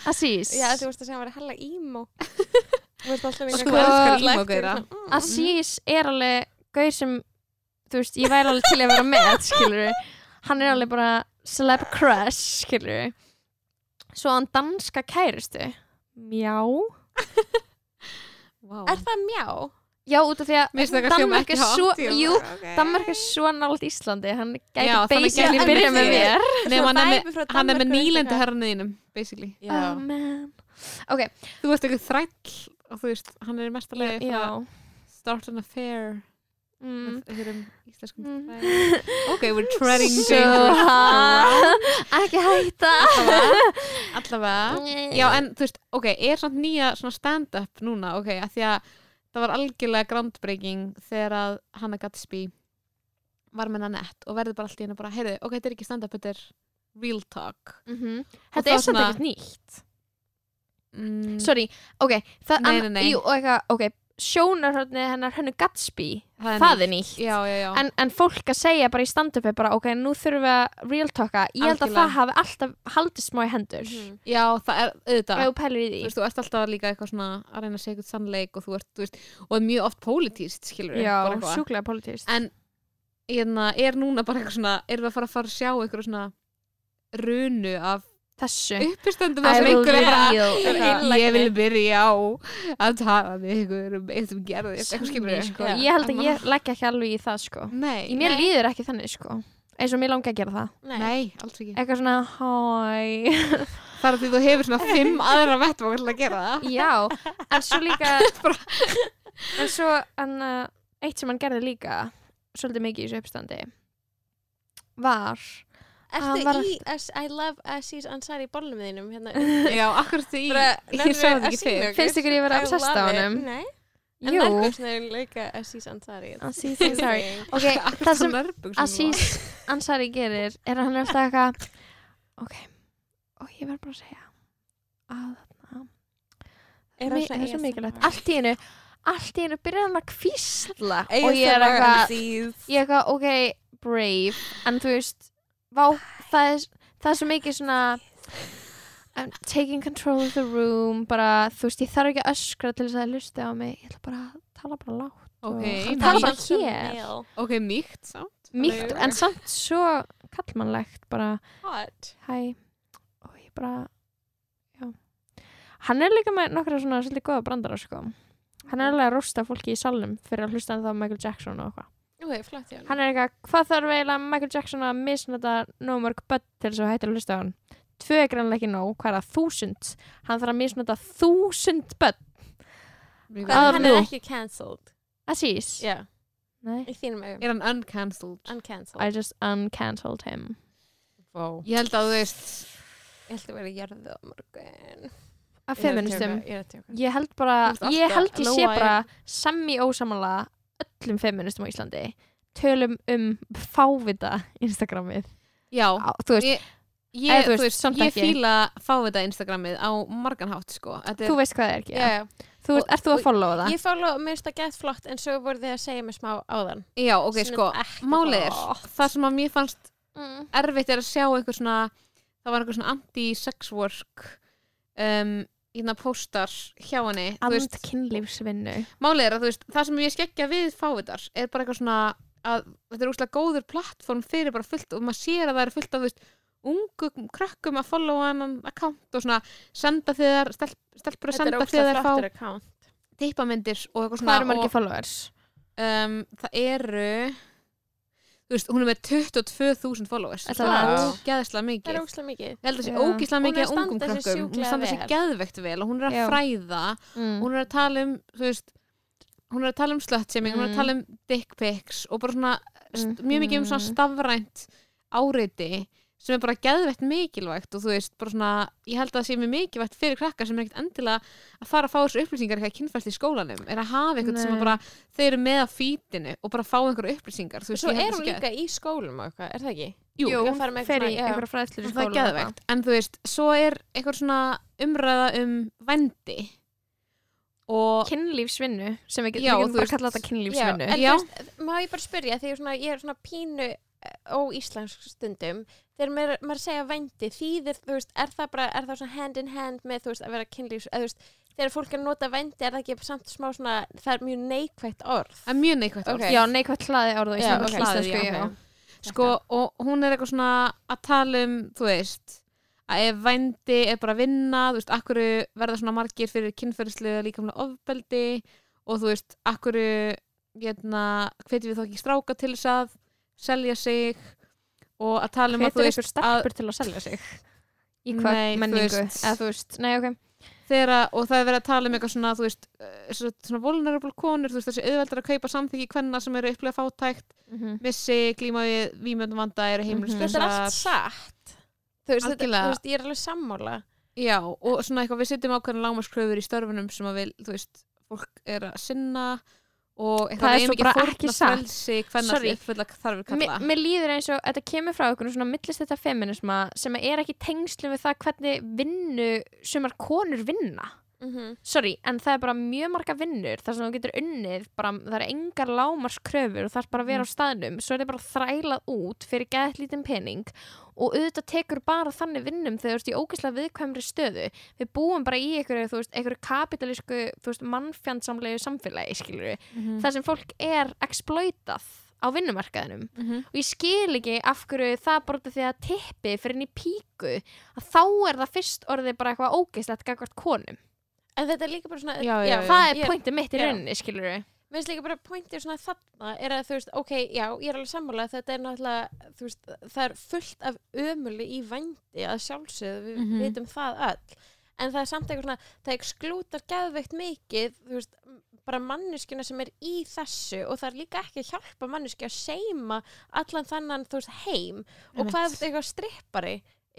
Aziz. já, þú veist að segja hann var hella emo þú veist alltaf Sko. Aziz er alveg gauð sem þú veist, ég væri alveg til að vera með skilur hann er alveg bara celeb crush, skilur svo hann danska kæristu? Mjá wow. er það mjá? já, út af því að ekki er svo jú, bara, ok. Danmörk er svo nált Íslandi hann gæti basically gæti byrja með mér. Nei, hann, er með, með eitthvað. herranuðinum basically. Já, oh man. Ok, þú ert eitthvað þræll og þú veist, hann er mest að leiði já start an affair mm. íslenskum Mm. ok, we're treading so ekki hætta. Allavega. Já, en þú veist, ok, er samt nýja svona stand-up núna, ok, að því að það var algjörlega groundbreaking þegar að Hanna Gatsby var með Nanette og verður bara allt í henni bara, heyrðu, ok, þetta er ekki stand-up, þetta er real talk. Mhm. Og þetta er svona- ekkert nýtt. Mm, sorry, ok það, Nei, nei, nei. Jú, eitthvað, ok, sjónarhörnið hennar hennu Gatsby Það það er nýtt. Já, já, já. En, en fólk að segja bara í stand-upi ok, nú þurfum við að real talka. Ég held að Algjörlega. það hafi alltaf haldið smá í hendur. Mhm. Já, það er auðvitað. Þú veist, þú ert alltaf líka eitthvað svona að reyna að segja eitthvað sannleik og þú ert, þú veist, og er mjög oft pólitíst, skilur eitthvað. sjúklega politist en hérna, er núna bara eitthvað svona erum við að fara að fara að sjá eitthvað svona runu af þessu. Uppistöndum I það sem einhver er að ég vil byrja á að tala með ykkur um eitt sem gerðist sko. Já. ég held að ég leggja ekki alveg í það sko. Nei, mér Nei. líður ekki þannig sko. Eins og mér langar að gera það. Nei. alls ekki. Eitthvað svona hæ er því þú hefur svona fimm aðra vettvang til að gera það. Já, en svo líka en svo en, uh, eitt sem hann gerði líka svolítið mikið í þessu uppstandi var Hann var í S I love Aziz Ansari bólnum þínum hérna? Já, akkur því Bara, Ég sá það ekki að fyrir? Finnst ykkur ég vera I obsessed á honum? Nei, en jú, nærbuxurnar eru líka Aziz Ansari. Aziz Ansari. ok, það sem Aziz Ansari gerir er að hann er alltaf eitthvað ok, og ég verð bara að segja að þarna Er það er svo mikilvægt. Allt í einu allt í einu byrjar hann að kvísla og er ég er eitthvað, ok, brave. En þú veist, vá, það er það er svo mikið svona I'm taking control of the room bara, þú veist, ég þarf ekki að öskra til þess að hlusta á mig, ég ætla bara að tala bara lágt Ok, Hann talar bara hér. Ok, mýkt samt. Mýkt, en samt svo kallmannlegt, bara hæ, og ég bara já. Hann er líka með nokkra svona svolítið góða brandara sko. Hann er alveg að rústa fólki í salnum fyrir að hlusta en þá Michael Jackson og eitthvað Ok, flott hjá hann hann er eitthvað, hvað þarf eiginlega Michael Jackson að misnota nóg mörg börn til þess að hættir að hlusta á hann? Tvö er grannlega ekki nóg, hvað er það, þúsund? Hann þarf að misnota þúsund börn. Hvað, Að hann er ekki cancelled. Já, í þínum augum. Er hann uncancelled? Uncancelled. I just uncancelled him. Vó Ég held að þú veist Ég held að vera jörðu á morgun. Af feministum, Ég að held bara ég held ég sé bara semi ósamanlega öllum feministum á Íslandi tölum um fávita Instagramið. Já, á, þú veist, ég, ég, Eða þú þú veist, veist, samt ég fíla fávita Instagramið á margan hátt sko. Er, þú veist hvað það er ekki Já, já. Þú veist, ert þú að og- followa það? Ég fóla, mér finnst það gett flott en svo voru þið að segja mér smá áðan. Já, ok, Sem sko. Málið er, það sem að mér fannst Mm. erfitt er að sjá eitthvað svona það var eitthvað svona anti-sex work um, hérna póstar hjá henni and kynlífsvinnu málið er að þú veist, það sem ég skeggja við fávitar er bara eitthvað svona að þetta er úrslega góður plattform fyrir bara fullt og maður sér að það er fullt af þú veist, ungum krökkum að followa hennan account og svona senda þegar stelp, stelpur að senda þegar fá account tippamyndir og eitthvað hvað svona eru margir followers? um, það eru þú veist, hún er með 22.000 followers það er var- ógeðslega Það mikið er ógstlega mikið Ég held að það sé er mikið að af ungum krökkum hún sjúklega standa sér vel. geðvegt vel og hún er að Já. fræða Mm. hún er að tala um þú veist, hún er að tala um slutshaming hún er Mm. að tala um dick pics og bara svona Mm. mjög mikið um svona Mm. stafrænt áreiti sem er bara geðvegt mikilvægt og þú veist, bara svona ég held að það sé mjög mikilvægt fyrir krakkar sem er ekkert endilega að fara að fá þessu upplýsingar eitthvað kynfælt í skólanum, er að hafa eitthvað sem Nei. að bara þau eru með á fítinu og bara fá einhverju upplýsingar þú veist, Svo ég held er hún sé líka í skólum og eitthvað, er það ekki? Jú, Jú, hún fer í einhverja fræðslur í og það er skóla geðvegt en þú veist, svo er eitthvað svona umræða um vendi og kynlífsvinnu sem við getum þú bara kallað þetta kynlífsvinnu en Já. þú veist, má ég bara spyrja því ég er svona, ég er svona pínu eh, óíslensk stundum þegar maður, maður segja vændi þýðir, þú veist, er það bara er það svona hand in hand með, þú veist, að vera kynlífs eða, þú veist, þegar fólk er að nota vændi er það ekki samt smá svona, það er mjög neikvægt orð það er mjög neikvægt orð. Ok. já, neikvægt hlaði orða í Já, íslensku, ok. íslensku Hlaðið, já. já, sko, og hún er eitthvað svona að tala um, þú veist að ef vændi er bara að vinna þú veist, akkur verða svona margir fyrir kynferðislega líkamlega ofbeldi og þú veist, akkur hérna, hvetjum við þá ekki stráka til þess að selja sig og að tala um að þú hvetur veist ykkur stelpur til að selja sig? Í hvað Nei, þú menningu? Veist- eða þú veist, nei ok. Þegar að, og það er verið að tala um eitthvað svona, þú veist, eh, svona, svona vulnerable konur, þú veist, þessi auðveldar að kaupa samþyggi hvenna sem eru upplega fátækt Mhm. missi, glíma við vímjöndum vanda, eru heimilislausar. Þetta er allt satt. Þú veist, þetta, Algjörlega. þú veist, ég er alveg sammála. Já, og svona eitthvað við setjum ákveðin lámaskröfur í störfunum sem að við, þú veist, fólk er að sinna og Það eitthvað er svo bara ekki satt. Sorry. Mér, mér líður eins og þetta kemur frá einhvern svona millist þetta feminisma sem er ekki tengslu við það hvernig vinnu sumar konur vinna Mhm. sorry, en það er bara mjög marga vinnur þar sem þú getur unnið, bara, það er engar lámarskröfur og það er bara að vera á staðnum svo er það bara þrælað út fyrir gæðt lítinn pening og auðvitað tekur bara þannig vinnum þegar þú ert í ógeðslega viðkvæmri stöðu við búum bara í einhverju, einhverju kapitalísku, mannfjandsamlegu samfélagi, skilur Mhm. þar sem fólk er exploitað á vinnumarkaðinum Mhm. og ég skil ekki af hverju það af því að tippi fyrir í píku að þá er það fyrst orðið bara eitthvað ógeðslegt gagvart konum En þetta er líka bara svona Já, já, já. það er pointið mitt í rauninni, skilur við Mér finnst líka bara pointið svona þarna er að þú veist, ok, já, ég er alveg sammála þetta er náttúrulega, þú veist, það er fullt af ömuli í vændi að sjálfsögðu, við Mhm. vitum það öll. En það er samt eitthvað svona, það eksklútar geðveikt mikið, þú veist bara manneskjuna sem er í þessu og það er líka ekki að hjálpa manneski að seima allan þannan, þú veist, heim. Og hvað er þetta eitthvað strippari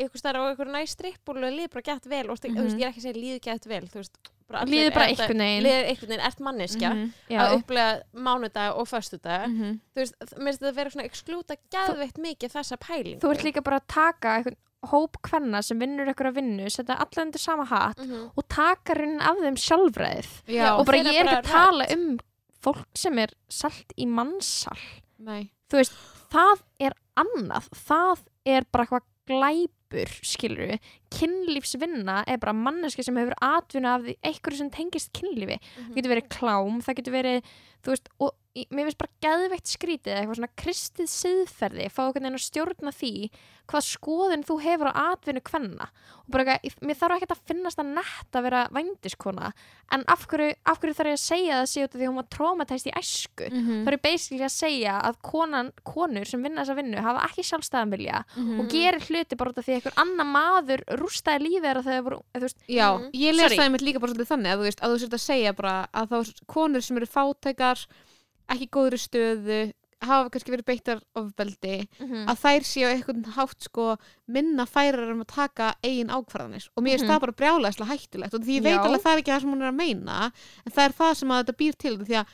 eitthvað starf á eitthvað næ strippbúlu og líður bara gett vel og veist, Mhm. ég er ekki að segja líður gett vel, veist bara líður bara einhvern veginn líður einhvern veginn, ert manneskja Mhm. Já. að upplega mánudag og föstudag Mhm. þú veist, mér finnst þetta að vera svona eksklúta geðveitt mikið þessa pælingu þú ert líka bara að taka einhvern hóp kvenna sem vinnur einhverja vinnu setja alla undir sama hatt Mhm. og taka raunin af þeim sjálfræðið Já, og bara ég er ekki að tala um fólk sem er salt í mannsal nei þú veist, það er annað það er bara eitthvað glæpur skilur við, kynlífsvinna er bara manneski sem hefur atvinna af því einhverju sem tengist kynlífi það getur verið klám, það getur verið þú veist, og mér finnst bara geðveikt skrítið eitthvað svona kristið siðferði fá veginn að stjórna því hvað skoðun þú hefur á atvinnu kvenna og bara eitthvað, mér þarf ekki að finnast að nett að vera vændiskona en af hverju, af hverju þarf ég að segja það sé út af því hún var traumatæst í æsku Mhm. það er basically að segja að konan, konur sem vinna þessa vinnu hafa ekki sjálfstæðan vilja Mhm. og gerir hluti bara út af því einhver annar maður rústaði lífið þeirra þegar þau voru, eða þú veist, Já, Mhm. ég les Sorry. það einmitt líka bara svolítið þannig að þú veist, að þú sért að segja bara að þá konur sem eru fátækar ekki góðri stöðu hafa kannski verið beittar ofbeldi Mhm. að þær séu á einhvern hátt sko minna færar um að taka eigin ákvarðanir og mér finnst Mhm. það bara brjálæslega hættulegt og því ég veit Já. alveg að það er ekki það sem hún er að meina en það er það sem að þetta býr til því að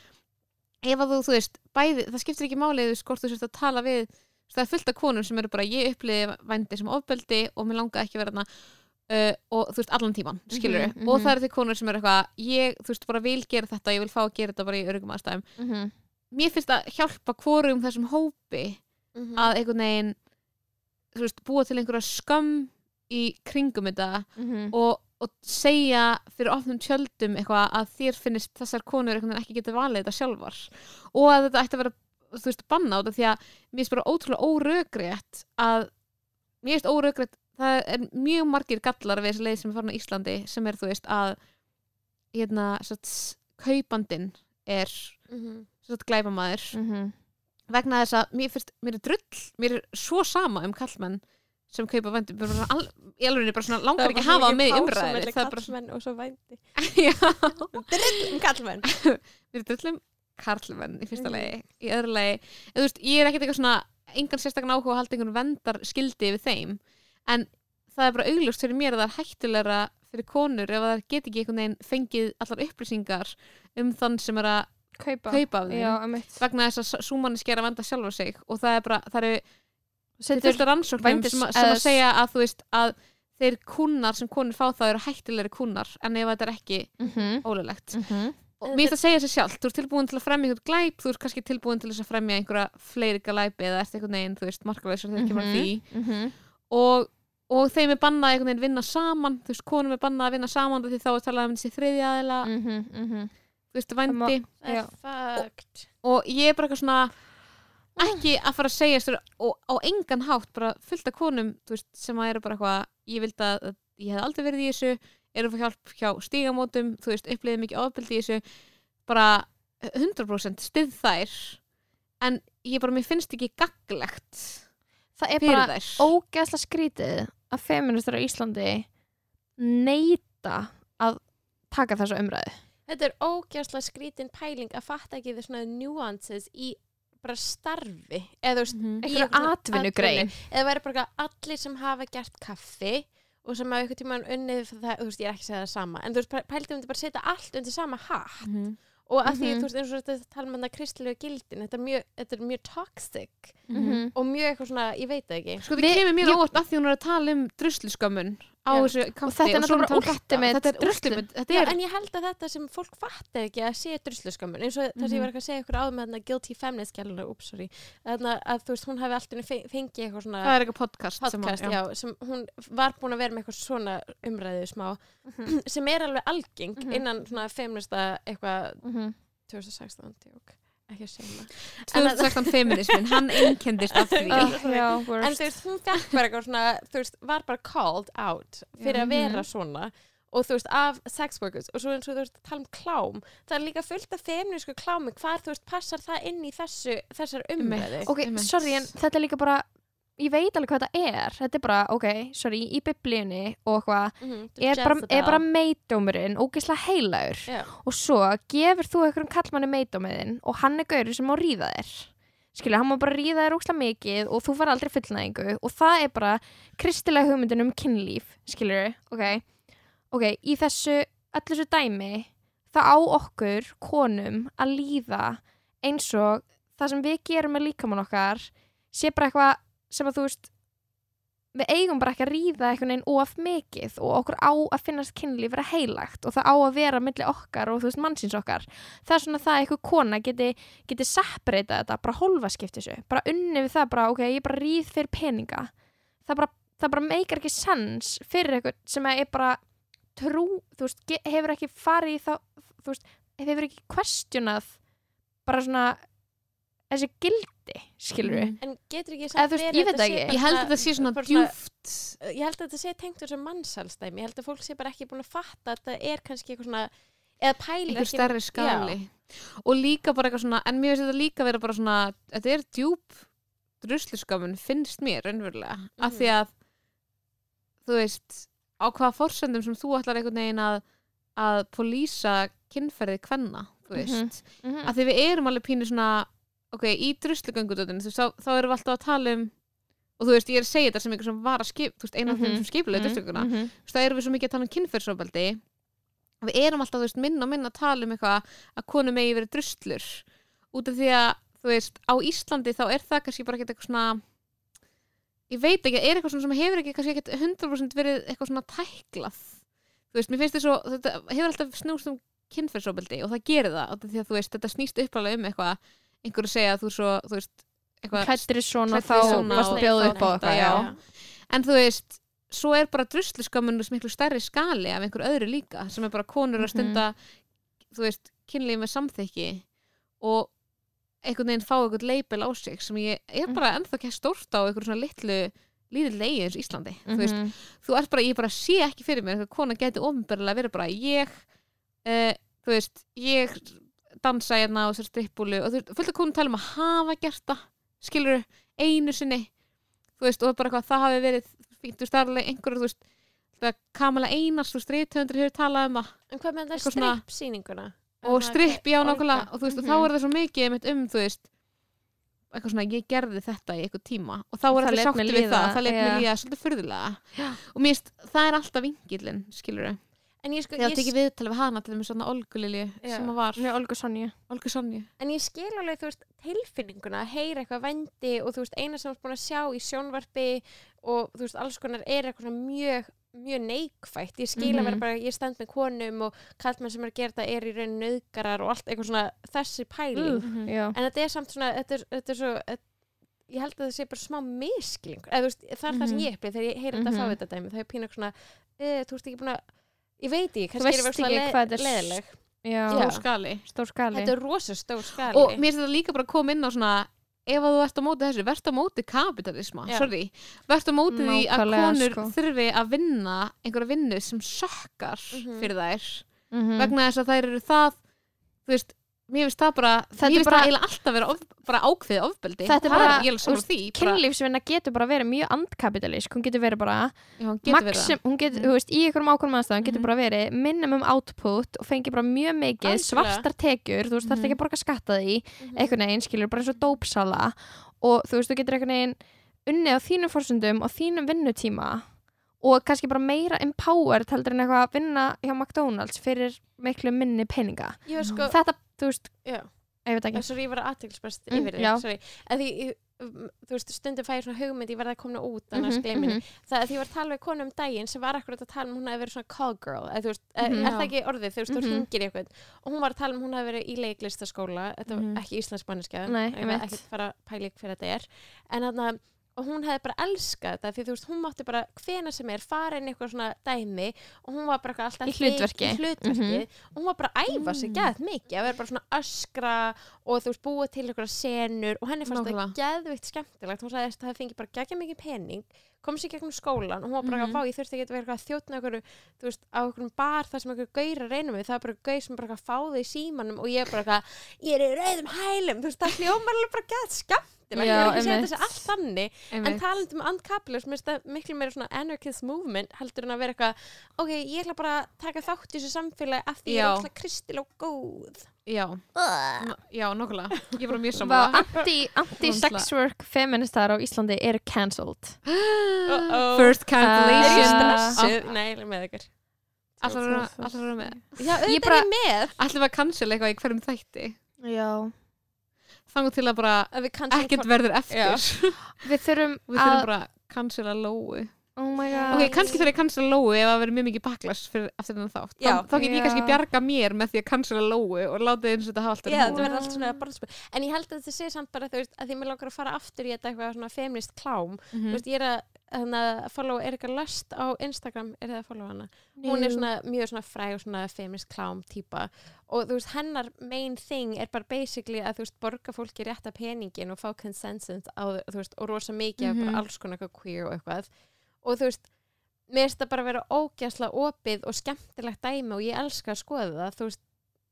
ef að þú, þú veist, bæði það skiptir ekki málið, hvort þú sért að tala við það er fullt af konur sem eru bara ég uppliði vændi sem ofbeldi og mér langa ekki vera þarna uh, og þú veist, allan tíman, skilur Mhm, og mhm. það eru því konur sem eru eitthvað ég, þú veist, bara vil gera þetta, ég vil fá að gera þetta bara í örgum aðstæðum Mhm. mér finnst að hjálpa hvorum þessum hópi Mhm. að einhvern veginn þú veist, búa til einhverja skömm í kringum þetta Mhm. og, og segja fyrir ofnum tjöldum eitthvað að þér finnist þessar konur ekki geta valið þetta sjálfar og að þetta ætti að vera þú veist, banna á þetta því að mér finnst bara ótrúlega órögrétt að mér finnst órögrétt það er mjög margir gallar við þessi leið sem er farin á Íslandi sem er þú veist að hérna, satt, kaupandinn er Mhm. satt, glæpamaður Mhm. vegna þess að mér, fyrst, mér er drull mér er svo sama um kallmenn sem kaupa bara al, í alveg bara svona langar ekki að hafa í umræði það er bara kallmenn og svo vændi já, um kallmenn mér er drull um karlmenn í fyrsta Mhm. lagi í öðru lagi, þú veist, ég er ekkert eitthvað svona engan sérstakann áhuga að halda einhvern vendar skildi við þeim en það er bara augljóst fyrir mér að það er hættulegra fyrir konur ef það get ekki einhvern veginn fengið allar upplýsingar um þann sem er að kaupa, kaupa af þeim vegna þess að súmanni sker að venda sjálfa sig og það er bara, það eru Þetta er rannsóknum sem, að- sem að segja að þú veist að þeir kúnnar sem konur fá það eru hættilegri kúnnar en ef þetta er ekki Mhm. ólulegt Mhm. Og mér finnst að segja sér sjálft, þú ert tilbúin til að fremja einhvern glæp, þú ert kannski tilbúin til að fremja einhverja fleiri glæpi eða ert einhvern veginn, þú veist, markalausar þegar kemur því Mhm. og, og þeim er bannað einhvern veginn vinna saman þú veist, konum er bannað að vinna saman því þá er talað um þessi þriðja aðila, Mhm. Mhm. þú veist, vændi það Já. er fucked og ég er bara eitthvað svona ekki að fara að segja störu, og á engan hátt bara fullt af konum þú veist, sem að eru bara eitthvað ég ég hef aldrei verið í þessu eru að fá hjálp hjá stígamótum þú veist, uppliðið mikið ofbeldi í þessu bara 100% styð þær en ég bara, mér finnst ekki gaglegt það er bara þær. ógeðslega skrítið að feministar á Íslandi neita að taka þessa umræðu. Þetta er ógjastlega skrítin pæling að fatta ekki svona nuances í bara starfi eða einhverju einhverju svona atvinnugrein eða væri bara eitthvað allir sem hafa gert kaffi og sem hafa eitthvað tíma unnið það, þú veist, ég er ekki að segja það sama en þú veist, pæltum við bara að setja allt undir sama hatt Mhm. og að því, Mhm. þú veist, eins og þetta tala um þetta kristilegu gildin, þetta er mjög, þetta er mjög toxic Mhm. og mjög eitthvað svona, ég veit það ekki Sko það kemur mér ég- óvart að því hún er að tala um drusluskömmun á þessu kanti þetta er að náttúrulega ultimate þetta er en ég held að þetta sem fólk fattar ekki að sé drusluskömmun eins og það sem ég Mhm. var ekki að segja ykkur áður með guilty feminist gæluna, ups, sorry að þú veist, hún hafi alltaf fengið eitthvað svona það er eitthvað podcast, podcast, sem, að- já. sem hún var búin að vera með eitthvað svona umræðu smá sem er alveg algeng Mhm. innan svona feminista eitthvað Mhm. 2016, tjók, ekki að segja það. 2016 feminismin, hann einkendist af því. Já, en þú veist, hún fekk bara eitthvað svona þú veist, var bara called out fyrir að vera svona og þú veist, af sex workers og svo eins og þú veist, tala um klám það er líka fullt af feminísku klámi hvar þú veist, passar það inn í þessu þessar umræðu? ok, sorry, en þetta er líka bara ég veit alveg hvað þetta er þetta er bara, ok, sorry, í biblíunni og hvað, Mhm, er bara, Jezebel. er bara meidómurinn ógeðslega heilagur Já. og svo gefur þú einhverjum kallmanni meidómiðin og hann er gaurið sem má ríða þér skilja, hann má bara ríða þér ógeðslega mikið og þú far aldrei fullnæðingu og það er bara kristilega hugmyndin um kynlíf skilur, ok ok, í þessu, öllu þessu dæmi það á okkur, konum að líða eins og það sem við gerum með líkamann okkar sé bara eitthvað sem að þú veist við eigum bara ekki að ríða einhvern veginn of mikið og okkur á að finnast kynlíf vera heilagt og það á að vera milli okkar og þú veist mannsins okkar. Það er svona það að einhver kona geti, geti separata þetta, bara hólfa skipti þessu bara unni við það bara, ok, ég bara ríð fyrir peninga. Það bara, bara meikar ekki sens fyrir einhvern sem er bara trú, þú veist, hefur ekki farið þá, þú veist, hefur ekki questionað bara svona þessi gildi, skilur við Mhm. en getur ekki þú veist, ég veit það ekki. ég held að þetta sé svona djúft ég held að þetta sé tengt þessu mannsalstæmi ég held að fólk sé bara ekki búin að fatta að þetta er kannski eitthvað svona ekki stærri skali og líka bara eitthvað svona en mér finnst þetta líka vera bara svona þetta er djúp drusluskamun finnst mér raunverulega af Mhm. því að þú veist á hvaða forsendum sem þú ætlar einhvern veginn að að polísa kynferði kvenna þú veist, mm -hmm. af því ok, í druslugöngudöðin þú veist, þá, þá erum við alltaf að tala um og þú veist, ég er að segja þetta sem einhver sem var að skip þú veist, eina af þeim Mhm. sem skipulega mm drusluguna -hmm. þú veist, það erum við svo mikið að tala um kynferðsofbeldi við erum alltaf, þú veist, minna og minna að tala um eitthvað að konu megi verið druslur út af því að, þú veist, á Íslandi þá er það kannski bara ekki eitthvað svona ég veit ekki, er eitthvað svona sem hefur ekki kannski ekki 100% verið eitthvað svona tæklað þú veist, mér finnst þess að þetta hefur alltaf snúst um kynferðsofbeldi og það gerir það, því að þú veist, þetta snýst uppálega um eitthvað, einhverju segja að þú svo, þú veist, eitthvað klættir svona þá í svona varst og- að bjóða upp á eitthvað. En þú veist, svo er bara drusluskammunus miklu stærri skali af einhver öðru líka sem er bara konur að Mhm. stunda þú veist, kynlíf með samþykki og einhvern veginn fá einhvern leipil á sig sem ég er bara ennþá ekki stórt á einhver svona litlu lítill leigi eins Íslandi þú veist, Mhm. þú ert bara, ég bara sé ekki fyrir mér einhver kona geti ofinberlega verið bara ég uh, þú veist, ég dansa hérna á þessar strippbúlu og þú veist, fullt af konum tala um að hafa gert það skilur einu sinni þú veist, og bara eitthvað, það hafi verið fínt, þú veist, það er alveg einhverju, þú veist það Kamala Einars, þú veist, reythöfundur hefur talað um það en hvað með svona- strippsýninguna og stripp, já, nákvæmlega og þú veist, og Mhm. þá er það svo mikið einmitt um, þú veist eitthvað svona, ég gerði þetta í eitthvað tíma og þá er Það allir sáttu við það, það já. líða svolítið furðulega Já. og mér finnst, það er alltaf vingillin skilur en ég, sko, Ég átti ekki viðtalið við hana til þeim svona Olgu Lilju Já. sem að var Nei, Olga Sonja Olgu Sonju en ég skil alveg, þú veist, tilfinninguna að heyra eitthvað vendi og þú veist, eina sem þú ert búin að sjá í sjónvarpi og þú veist, alls konar er eitthvað svona mjög mjög neikvætt, ég skil að vera Mhm. bara ég stend með konum og kallmenn sem er að gera þetta er í raun nöðgarar og allt eitthvað svona þessi pæling Mhm. já en þetta er samt svona þetta er, þetta er svo þetta, ég held að það sé bara smá miskilning eða, þú veist, það er það sem Mhm. ég upplýð þegar ég heyri þetta Mhm. fá þetta dæmi það er pínu svona e, þú veist ekki búin að ég veit ekki, kannski er þetta svona leðileg já, Stór skali. Stór skali. Þetta er rosa stór skali. Og mér finnst þetta líka bara að koma inn á svona ef að þú ert á móti þessu, verðt á móti kapitalisma, verðt á móti því að konur sko. þurfi að vinna einhverja vinnu sem sökkar Mhm. fyrir þær. Mhm. vegna þess að þær eru það þú veist, mér finnst það bara Þetta mér finnst bara- það eiginlega alltaf vera of, bara ákveðið ofbeldi Þetta er Það bara- ég er sammála því bara, kynlífsvinna getur bara verið mjög andkapitalísk hún getur verið bara já, hún getur verið maxim, hún getur, Mhm. þú veist, í einhverjum ákveðum aðstæðum getur Mhm. bara verið minimum output og fengi bara mjög mikið Algjörlega. svartar tekjur, þú veist, þarf Mhm. ekki að borga skatta því Mhm. einhvern veginn, skilur, bara eins og dópsala og þú veist, þú getur einhvern veginn unnið á þínum fórsöndum og þínum vinnutíma og kannski bara meira empowered heldur en eitthvað að vinna hjá McDonalds fyrir miklu minni peninga. Sko, þetta, þú veist, já. Ég veit ekki. Sorry, ég var aðteglisbæst Mm, yfir þig, um, þú veist, stundum fæ ég svona hugmynd ég verða að komna út, annars Mhm, gleyminni mhm. það að því ég var að tala við konu um daginn sem var akkurat að tala um hún hefði verið svona call girl þú veist, mm Mhm. er það ekki orðið, þú veist, þú Mhm. hringir í eitthvað og hún var að tala um hún hefði verið í leiklistaskóla þetta var Mhm. ekki íslensk var ekkert fara að í hver þetta er. En þarna og hún hefði bara elskað þetta því þú veist, hún mátti bara hvena sem er fara inn í eitthvað svona dæmi og hún var bara alltaf Í hlutverki. í hlutverki Mhm. og hún var bara að æfa sig Mm. geð mikið að vera bara svona öskra og þú veist búa til eitthvað senur og henni fannst Nákvæmlega. það geðvikt skemmtilegt hún sagði að það fengi bara geggja mikið pening kom sér gegnum skólan og hún var bara Mhm. að fá ég þurfti ekki að vera þjótna okkur þú veist, á okkur bar þar sem okkur gaurar reynum við. Það er bara gauð sem bara fá þau í símanum og ég er bara eitthvað, ég er í rauðum hælum. Þú veist, það hljómar alveg bara geð skemmtilegt. Ég er ekki að segja þessi allt þannig en talandi um það miklu meira svona anarchist movement heldur en að vera eitthvað ok, ég ætla bara að taka þátt í þessu samfélagi af því ég Já. er alltaf kristil og góð Já, já, nokkulega Ég var mjög Vá, sammála. anti- feministar á Íslandi eru cancelled. Uh-oh. First er ég cancellation. Uh, nei, ég er með ykkur. Að að vera með? Já, Ég auðvitað bara- er ég með. Ætlum við að cancel eitthvað í hverjum þætti? Já. Þannig til að bara að ekkert verður eftir. Við þurfum Við þurfum að bara að cancela Lóu Oh my god. Ok, kannski þurfum ég að cancela Lóu ef það verður mjög mikið backlash fyrir, eftir þennan þátt. Já. Þá, þá get ég kannski bjarga mér með því að cancela Lóu og láta eins og þetta hafa alltaf Já, þetta verður allt svona barnspil En ég held að þetta sé samt bara, þú veist, að því mér langar að fara aftur í þetta eitthvað svona feminist klám. Þú Mhm. veist, ég er að, þannig að follow Erika Lust á Instagram, er það að follow hana? Hún er svona mjög svona fræg og svona feminist klám típa og þú veist, hennar main thing er bara basically að þú veist, borga fólki rétta peningin og fá consensus á, þú veist, og rosa mikið af Mhm. bara alls konar eitthvað queer og eitthvað og þú veist, mér finnst það bara að vera ógæsla opið og skemmtilegt dæmi og ég elska að skoða það, þú veist,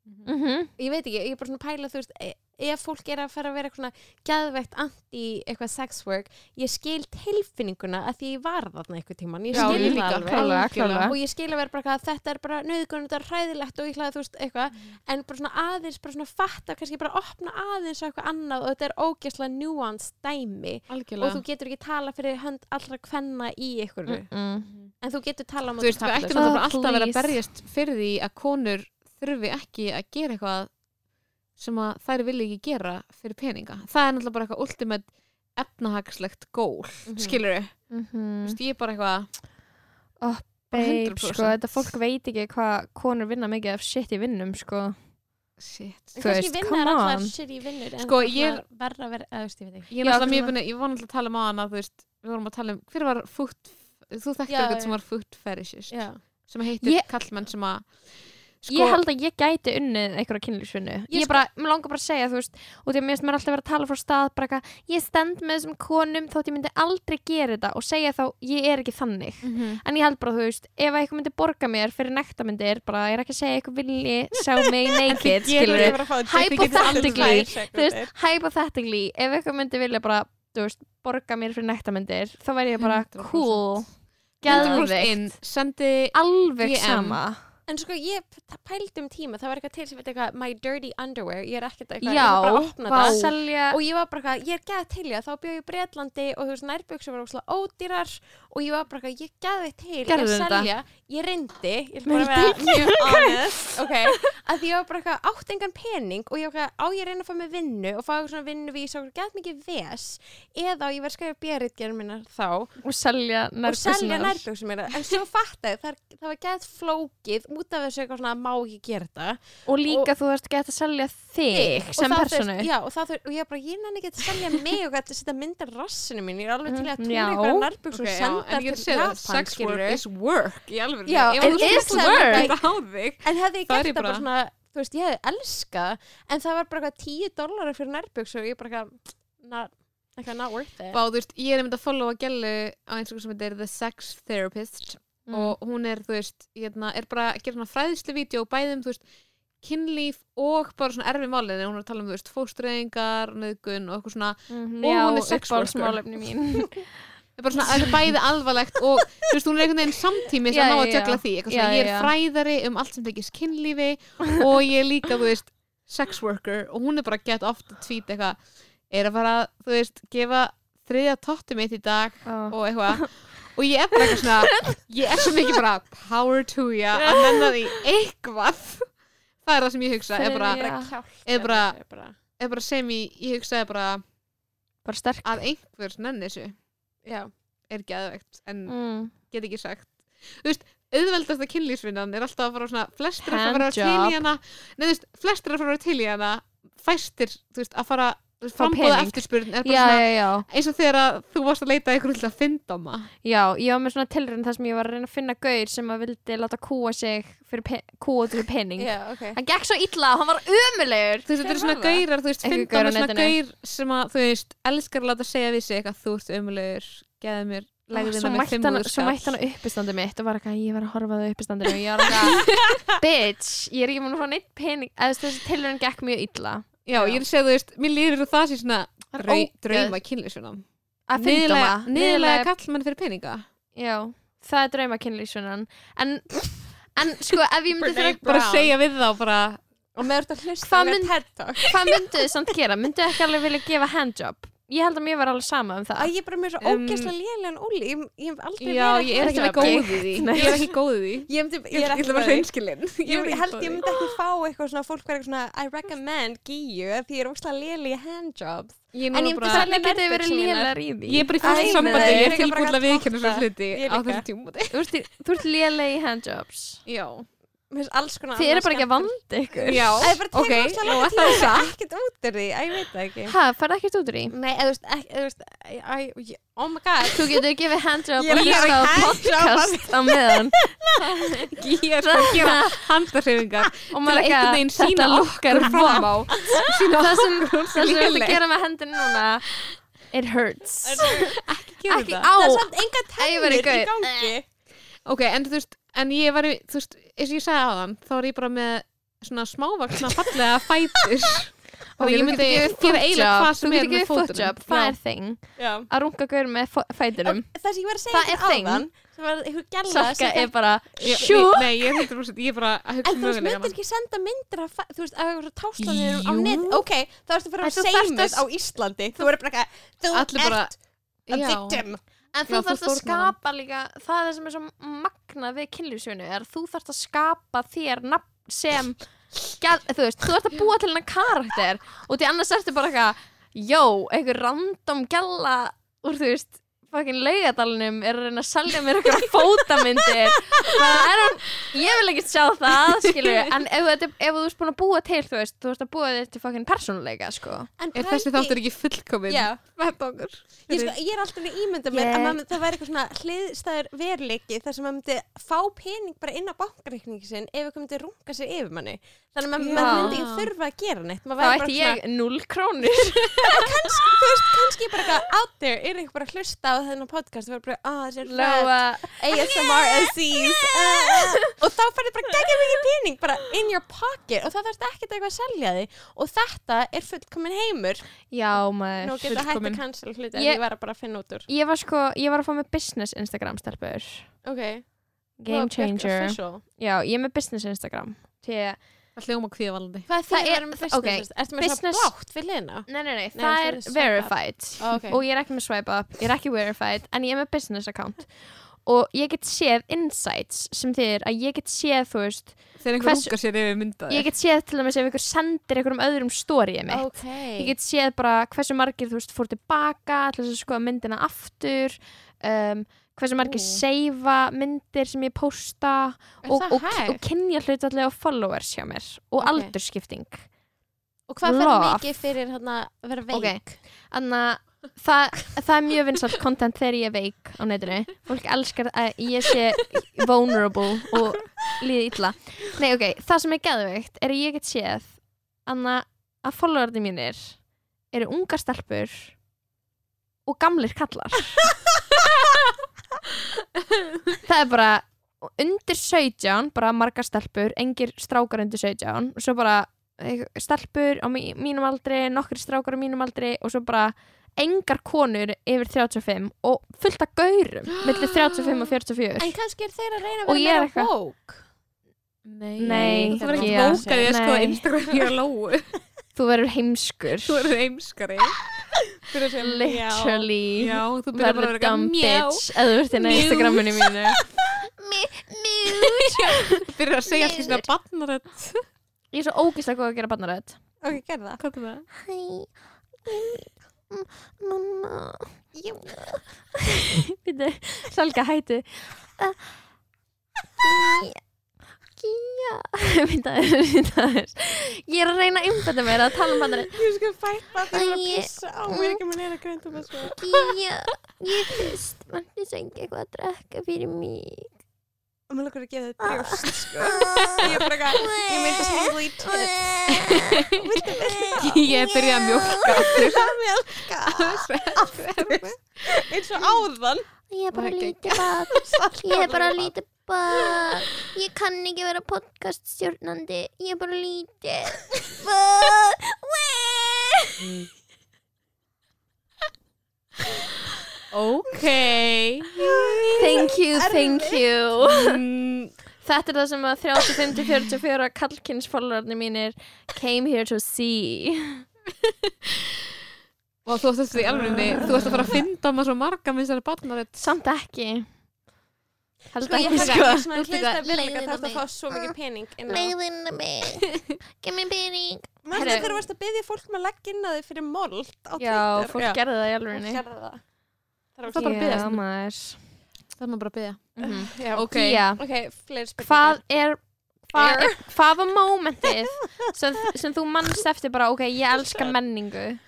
Mhm. ég veit ekki, ég er bara svona að pæla þú veist, e- ef fólk er að fara að vera eitthvað svona geðveikt anti eitthvað sex work ég skil tilfinninguna að því ég var þarna eitthvað tíman, ég skil það líka, alveg. klálega, klálega. og ég skil að vera bara að þetta er bara nöðgun, þetta er hræðilegt og ég hlaði þú veist eitthvað. En bara svona aðeins, bara svona fatta kannski bara opna aðeins á eitthvað annað og þetta er ógeðslega nuance dæmi. Og Algjörlega þú getur ekki tala fyrir hönd allra kvenna í ykkur Mm-mm. en þú getur tala um Þú veist, við ættum alltaf að vera berjast fyrir því að konur þurfi ekki að gera eitthvað sem að þær vilja ekki gera fyrir peninga. Það er náttúrulega bara eitthvað ultimate efnahagslegt gól, Mhm. skilur við. Mhm. Þú veist, ég er bara eitthvað bara Babe, 100%. sko, þetta fólk veit ekki hvað konur vinna mikið af shit í vinnum, sko shit. Þú veist, vinna come er allar on. shitty vinnur en Sko, það er ég verra að vera, þú veist, ég veit ekki Ég Já, að, ég var náttúrulega að tala um á hana, þú veist, við vorum að tala um, hver var foot, þú þekkti Já, eitthvað sem var foot fetishist, Já. sem heitir kallmenn sem að, sko, Ég held að ég gæti unnið einhverja kynlífsvinnu. Ég Ég sko- bara, mér langar bara að segja, þú veist og því að mér mér alltaf vera að tala frá stað bara eitthvað, ég stend með þessum konum þótt ég myndi aldrei gera þetta. Og segja þá ég er ekki þannig. Mhm. en ég held bara, þú veist, ef eitthvað myndi borga mér fyrir nektarmyndir, bara, ég er ekki að segja eitthvað vilji sjá mig naked, skilur Hypothetically, þú veist, hypothetically ef eitthvað myndi vilja bara, veist, borga mér fyrir nektarmyndir, þá væri ég bara 100%. cool, 100% geðveikt. Inn, sendi alveg sama En sko ég pældi um tíma, það var eitthvað til sem veit eitthvað My Dirty Underwear, ég er ekkert eitthvað, ég Já, var bara að opna það. Selja. Og ég var bara eitthvað, ég er geð til ég þá bjóð ég í Breitlandi og þú veist nærbjöksur var óslega ódýrar og ég var bara eitthvað, ég geði til Gerðu ég þetta? selja, ég reyndi ég ætla bara að vera mjög honest ok, að því ég var bara eitthvað átt engan pening og ég var eitthvað, á ég reyna að fá mig vinnu og fá svona eða á ég var að og og út af þessu eitthvað svona má ekki gera þetta. Og líka þú þarfst að geta að selja þig Og sem personu já, og, þurft- og ég bara, ég nenni ekki að selja mig og að setja myndir rassinu mín ég er alveg til að já. ykkur Ok, og senda til Japan sex work is work í alveg it is work. en hefði ég er gert það bara svona þú veist, ég hefði elskað en það var bara eitthvað 10 dólarar fyrir nærbuks og ég bara eitthvað not, eitthvað not worth it. Bá, veist, ég er einmitt að followa gælu á Instagram sem heitir The Sex Therapist Mm. og hún er, þú veist, hérna, er bara að gera svona fræðislu vídeo bæðum, þú veist kynlíf og bara svona erfi málið hún er að tala um, þú veist, fóstreyðingar nöðgun og eitthvað svona, Mhm, Og já, hún er sex worker. uppáhaldsmálefni mín er bara svona, það er bæði alvarlegt og, veist, hún er einhvern veginn samtímis Já, að ná að já. því, svona, ég er fræðari um allt sem tekist kynlífi og ég er líka, þú veist sex worker og hún er bara gett oft að tweet eitthvað, er að fara þú veist, gefa þriðja tóttu mitt í dag Ó. og eitthvað og ég er bara eitthvað svona ég er svo mikið bara power to ya. Að menna því eitthvað. Það er það sem ég hugsa er bara, kjált er bara- er bara sem ég, ég hugsaði bara bara sterk. að einhvers nenni þessu. Já. er geðveikt en mm. get ekki sagt. Þú veist, auðveldasta kynlífsvinnan er alltaf að fara á svona flestir að fara að vera til Handjob. í hana. Nei, þú veist, flestir að fara að vera til í hana. Fæstir, þú veist, að fara pening. eftirspurn er bara já, svona já, eins og þegar að þú varst að leita að ykkur til að finna ma já, ég var með svona tilrönd þar sem ég var að reyna að finna gaur sem að vildi láta kúa sig kúa út fyrir pening. Já, ok. hann gekk svo illa hann var ömulegur þú veist, þetta eru svona gaurar, þú veist, finna gaur á með svona gaur sem að, þú veist, elskar að láta segja við sig eitthvað, þú ert umulegur geði mér, svo mætti hann, uppistandi mitt og var eitthvað, ég var að horfa á það uppistandinu. Og ég var eitthvað, bitch, ég er ekki múin að fá neitt pening. Eða þessi tilrönd gekk mjög illa já, ég er að segja, þú veist, mér líður það sé svona Það er drau, ógeð- drauma kynlífsvinnan að finna maður niðurlega kallmann fyrir peninga já, það er drauma kynlýsunan en, en sko, ef ég myndi Brene þurfa bara Brown. segja við þá bara Og með þetta hlusta Hvað mynd- TED Talk. hvað myndu þið samt gera? myndu þið ekki alveg vilja gefa handjob? Ég held að mér var alveg sama um Að það ég er bara með svo Um, ógeðslega lélegan óli. Ég, ég hef aldrei já, verið ég er ekki góð í því. Nei. ég er ekki góð í því. Ég, myndi, ég, ég er ég ekki ætla að vera góð í- hreinskilin. Ég, ég held ég myndi ekki fá eitthvað svona fólk verið eitthvað svona I recommend Gíu af því ég er ógslag léli í handjobs. Ég, En ég myndi bara, hvernig getið þið verið lélar í því? ég er bara í Æ, nei, sambandi ég ég er er ekki bara tilbúin að að viðkynna svo hluti Ég á líka. þessum tímúti þú ert, í- þú ert léleg í handjobs. Já, Mér finnst alls konar þið eru bara ekki að vanda ykkur. Já, Æ, ég bara ok tekur ógslag nú langan er það tíma satt ekkert út úr því, Æ, ég veit það ekki. Hæ, farið ekkert út úr í? Nei, eða þú veist, ekki, þú Oh my god. Þú getur gefið er og að hlusta á gefa podcast á meðan. Ég er sko að gera handarhefingar og til að veginn þetta sína lukkar fram á. það sem, það ætla léleg. að gera með hendin núna it hurts. Ekki á. Það er samt enga var í gangi. Ok, en þú veist, en ég var þú veist, eins og ég sagði aðan þá var ég bara með svona smávaksna fallega fætur. Og ég myndi gera eiginlega hvað sem er með fótunum. það er þing. Að runga gaur með Og Það sem ég var að segja Það var einhver gæla Salka er bara Ég- sjú nei, ég er 100% ég er bara að hugsa En þú veist, myndir ekki senda myndir af, þú veist, af einhverju táslanir á Jú. net? Ok, þá ertu að fara En að segja að- á Íslandi. Þú er bara þú bara- ert a Já. victim En þú þarfst að fórnar hann. skapa líka það er það sem er svo magnað við kynlífsjönu er þú þarfst að skapa þér nafn sem þú veist, þú ert að búa til hennar karakter og því annars ertu bara eitthvað jó, einhver random gæla úr þú veist fucking laugadalunum er að reyna að selja mér eitthvað er hún, ég vil ekki sjá það skilur, en ef, þetta, ef þú ert búin að búa til þú veist, þú ert að búa þér til fucking persónuleika sko. En er þessi þáttur ekki fullkomin Já, með okkur. Ég, sko, ég er alltaf að ímynda mér Ég- að maður, það væri eitthvað svona hliðstæður veruleiki þar sem maður myndi fá pening bara inn á bankareikningi sinn ef eitthvað myndi runga sig yfir manni. Þannig að maður, Já. maður myndi ekki þurfa að gera neitt. Þá ætti ég 0 krónur. Svona, kannski, þú veist, kannski bara eitthvað out there. Er eitthvað bara að hlusta á þennan podcast og vera bara, ah, þessi er Lóa ASMR SCs uh, og þá færði bara geggjum mikið pening bara in your pocket og það þarfst ekkert eitthvað að selja því og þetta er fullkomin heimur. Já maður nú geta hægt að cancel hluti Ég- en ég var að bara finna út úr. Ég var sko, ég var að fá með business Instagram stelpur. Ok, Game changer. Já, ég er með business Instagram. Því, það hljóma er Það það er- er með business ok, ertu með business- svona blátt við liðna Nei, nei, nei, það er er swipe up. verified. Og ég er ekki með swipe up, ég er ekki verified En ég er með business account. Og ég get séð insights sem þýðir að ég get séð, þú veist þegar einhver rungar sér yfir myndaði Ég get séð til dæmis ef ykkur sendir einhverjum öðrum storyið mitt. Ég get séð bara hversu margir, þú veist, fór tilbaka til þess að skoða myndina aftur um, Hversu margir seifa myndir sem ég posta er og, og, og kynja hlutallega followers hjá mér og Ok. aldurskipting og hvað fer Love. mikið fyrir hérna að vera veik Ok. þannig að það, það er mjög vinsalt content þegar ég er veik á netinu fólk elskar að ég sé vulnerable og líði illa nei ok, það sem er geðveikt er að ég get séð anna, að followerni mínir eru ungar stelpur og gamlir kallar. Það er bara undir 17, bara margar stelpur engir strákar undir 17 og svo bara eh, stelpur á mí- mínum aldri, nokkri strákar á mínum aldri og svo bara engar konur yfir 35 og fullt af gaurum millir 35 og 44 en kannski er þeir að reyna að Og vera ég er meira eitthvað- woke. Nei, Nei, þú verður ekki ég- bókað ég skoða nei. Instagram að lóu þú verður heimskur. Þú verður heimskari Literally. Já, þú byrjar bara að vera dumb bitch eða þú ert inn á Mute. Instagraminu mínu. Mute byrjar að segja allir svona barnarödd. Ég er svo ógæslega góð að gera barnaröð ok, gerð það. Hvað er það? hæ. Mm, Núna. Býtu, Salga hættu. Uh, Aðeins, býtu aðeins Ég er að reyna að umbetta mér að tala um bandarinn Ég sko fætt bara þegar ég er pissa á mér ekki með neina grönt um þessu Já, ég fyrst Mætti sengi eitthvað að drekka fyrir mig. Og mér lukkar að gefa þetta brjóst sko. Ég er bara eitthvað ég tits viltu vilja Ég er byrjað að mjölka eins og áðan. Ég er bara Það lítið bad Ég er bara lítið bad Ég kann ekki vera podcast stjórnandi Ég er bara lítið. Ok. Thank you, thank you. Mm, Þetta er það sem að 35-44 kallkins followarnir mínir came here to see. Og þú ætti í alvegni Þú ætti að fara að finna maður svo marga með þessari barnarett Samt ekki sko ég hef sko. ekki svona að vilja að mig. fá svo mikið pening inn á Legðina mig Give me pening. Herru. þegar þú varst að byggja fólk með að leggja inn á þig fyrir mold á Já, Twitter? fólk gerði það í gerði það. Er bara að Já, maður. Það er maður bara að byggja Mhm. Já, Ok. Ok, fleiri spurningar. Hvað er hvað, var momentið sem, sem þú mannst eftir bara ok, ég elska menningu?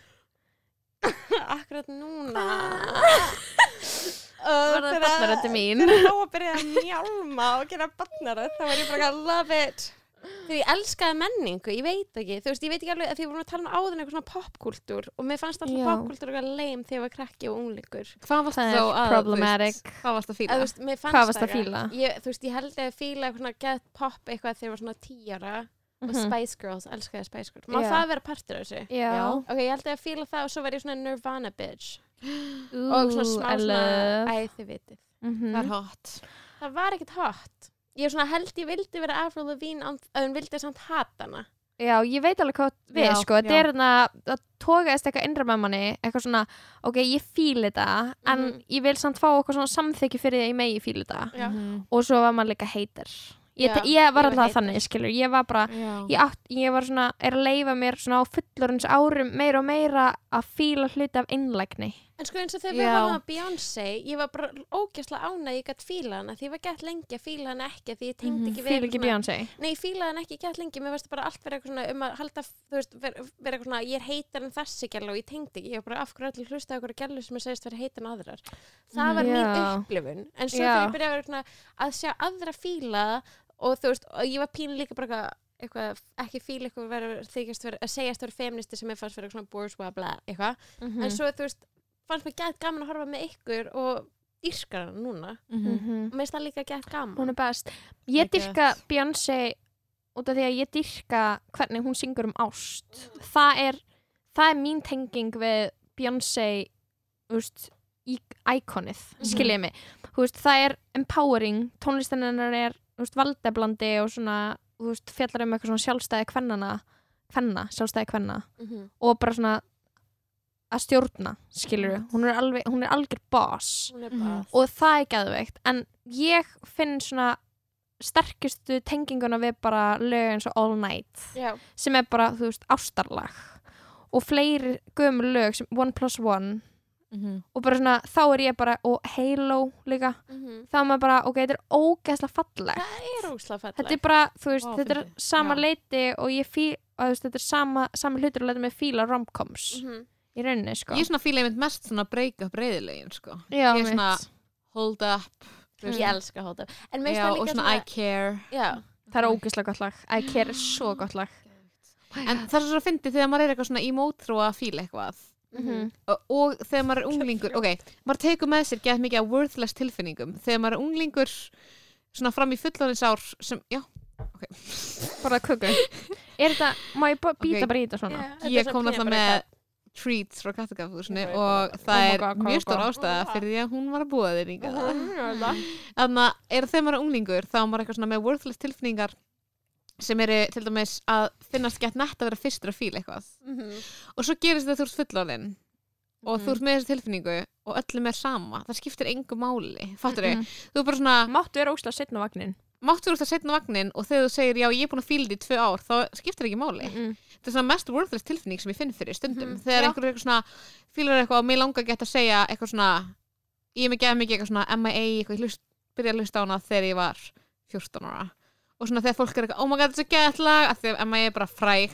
Akkurat núna Var það barnaröddin mín? Þegar Lóa byrjaði að mjálma og gera barnarödd þá var ég bara að love it Þegar ég elskaði menningu, ég veit ekki Þú veist, ég veit ekki alveg að því við vorum að tala um áðun eitthvað svona popkúltúr og mér fannst alltaf popkúltúr eitthvað leim þegar ég var krakki og unglingur Hvað varst Það að problematic. veist, Hvað varst að Eða, fíla? veist, Hvað varstu að það fíla? Ég, þú veist, ég held að fíla eitthvað get pop eitthvað þegar ég var svona tíara og Mhm. Spice Girls, elskaði Spice Girls Má Já. það vera partur af þessu? Já, Ok, ég held að fíla það og svo var ég svona Nirvana bitch Ooh, og svona smá I svona, love. æ þið vitið. Mhm. Það er hot. Það var ekkert hot. Ég svona held ég vildi vera Avril Lavigne að hún vildi samt hata hana. Já, ég veit alveg hvað við, Já, sko, já. er þarna að tókaðist eitthvað innra með manni, eitthvað svona ok, ég fíl þetta, en Mhm. ég vil samt fá eitthvað svona samþykki fyrir því að ég megi fíl þetta. Mhm. og svo var maður líka hater. Ég, Já, ég var alltaf þannig, skilur, ég var bara ég, átt, ég var svona, er að leifa mér svona á fullorins árum meira og meira að fíla hluti af einlægni en sko eins og þegar við horfum að Beyoncé ég var bara ógæslega ána ég gætt fíla hana því ég var gætt lengi að fíla hana ekki því ég tengdi ekki fíl við Mhm. ekki Beyoncé Nei, ég fílaði hann ekki gætt lengi, mér varst bara allt vera eitthvað svona um að halda, þú veist, vera, vera eitthvað svona, ég er heitar en þessi gæla og ég tengdi ekki, ég var bara af hverju allir hlusta eitthvað gælu sem er segist vera heitar en aðrar. Það var mín Já. upplifun, en svo Já. þegar ég byrjaði að að fíla eitthvað, ekki fíla eitthvað vera, þykjast vera, að segjast vera feministi sem er vera eitthvað svona bourgeois bla, eitthvað, Mhm. en svo þú veist, fannst mér gætt gaman að horfa með ykkur og dýrskar hann núna, Mhm. Mhm. og mér finnst það líka gætt gaman. hún er best ég dyrka Beyoncé út af því að ég dyrka hvernig hún syngur um ást það er, það er mín tenging við Beyoncé úst, íkonið, Mhm. skiljið mig veist, það er empowering tónlistin hennar er úst, valdeblandi og svona, þú veist, fjallar um eitthvað svona sjálfstæði kvennana kvenna, sjálfstæði kvenna Mhm. og bara svona að stjórna, skilur hún er, alveg, hún er algjör boss er Mhm. og það er gæðveikt en ég finn svona sterkustu tenginguna við bara lög eins og All Night já, sem er bara, þú veist, ástarlag og fleiri gömur lög sem One Plus One Mhm. og bara svona, þá er ég bara, og Halo líka, mhm. þá er maður bara, ok, þetta er ógeðslega fallegt það er óslega fallegt. þetta er bara, þú veist, Vá, þetta er sama Já. leiti og ég fíl, og þú veist, þetta er sama, sama hlutur og leita mig fíla romcoms Mhm. Í rauninni, sko Ég er svona fíla einmitt mest svona break-up reyðilegin sko. Já, ég er svona mitt. hold up þú veist. Ég elska Hold Up. En mér finnst Já, það og líka svona I care Já, það er ógeðslega gott lag I care er svo gott lag En það er svo fyndið þegar maður er eitthvað svona í mótrú að fíla eitthvað Mhm. og, og þegar maður er unglingur ok, maður tekur með sér gett mikið af worthless tilfinningum þegar maður er unglingur svona fram í fullorins ár sem, já, bara köku er þetta, má ég bara býta Ok. bara í þetta svona ég kom náttúrulega með treats frá kattagafúsinu og það. Oh er God, mjög stór ástæða fyrir því að hún var að búa þér Mhm. þannig að er þegar maður er unglingur þá er maður eitthvað svona með worthless tilfinningar sem eru til dæmis að finnast gett nett að vera fyrstur að fíla eitthvað Mhm. og svo gerist þetta þú ert fullorðin og Mhm. þú ert með þessi tilfinningu og öllum er sama það skiptir engu máli, fattur þau? Mhm. þú er bara svona, máttu vera óslega setna vagnin máttu þú að setna vagnin og þegar þú segir já ég er búin að fíla þetta í tvö ár þá skiptir ekki máli Mm. þetta er svona mest worthless tilfinning sem ég finn fyrir stundum Mhm. þegar Já. einhver er eitthvað svona fílar eitthvað og mér langar ekki að segja eitthvað svona ég er mikið mikið eitthvað svona MIA eitthvað, ég hlust, byrja að hlusta á hana þegar ég var 14 ára og svona þegar fólk er eitthvað oh my god þetta er svo gett lag að því að MIA er bara fræg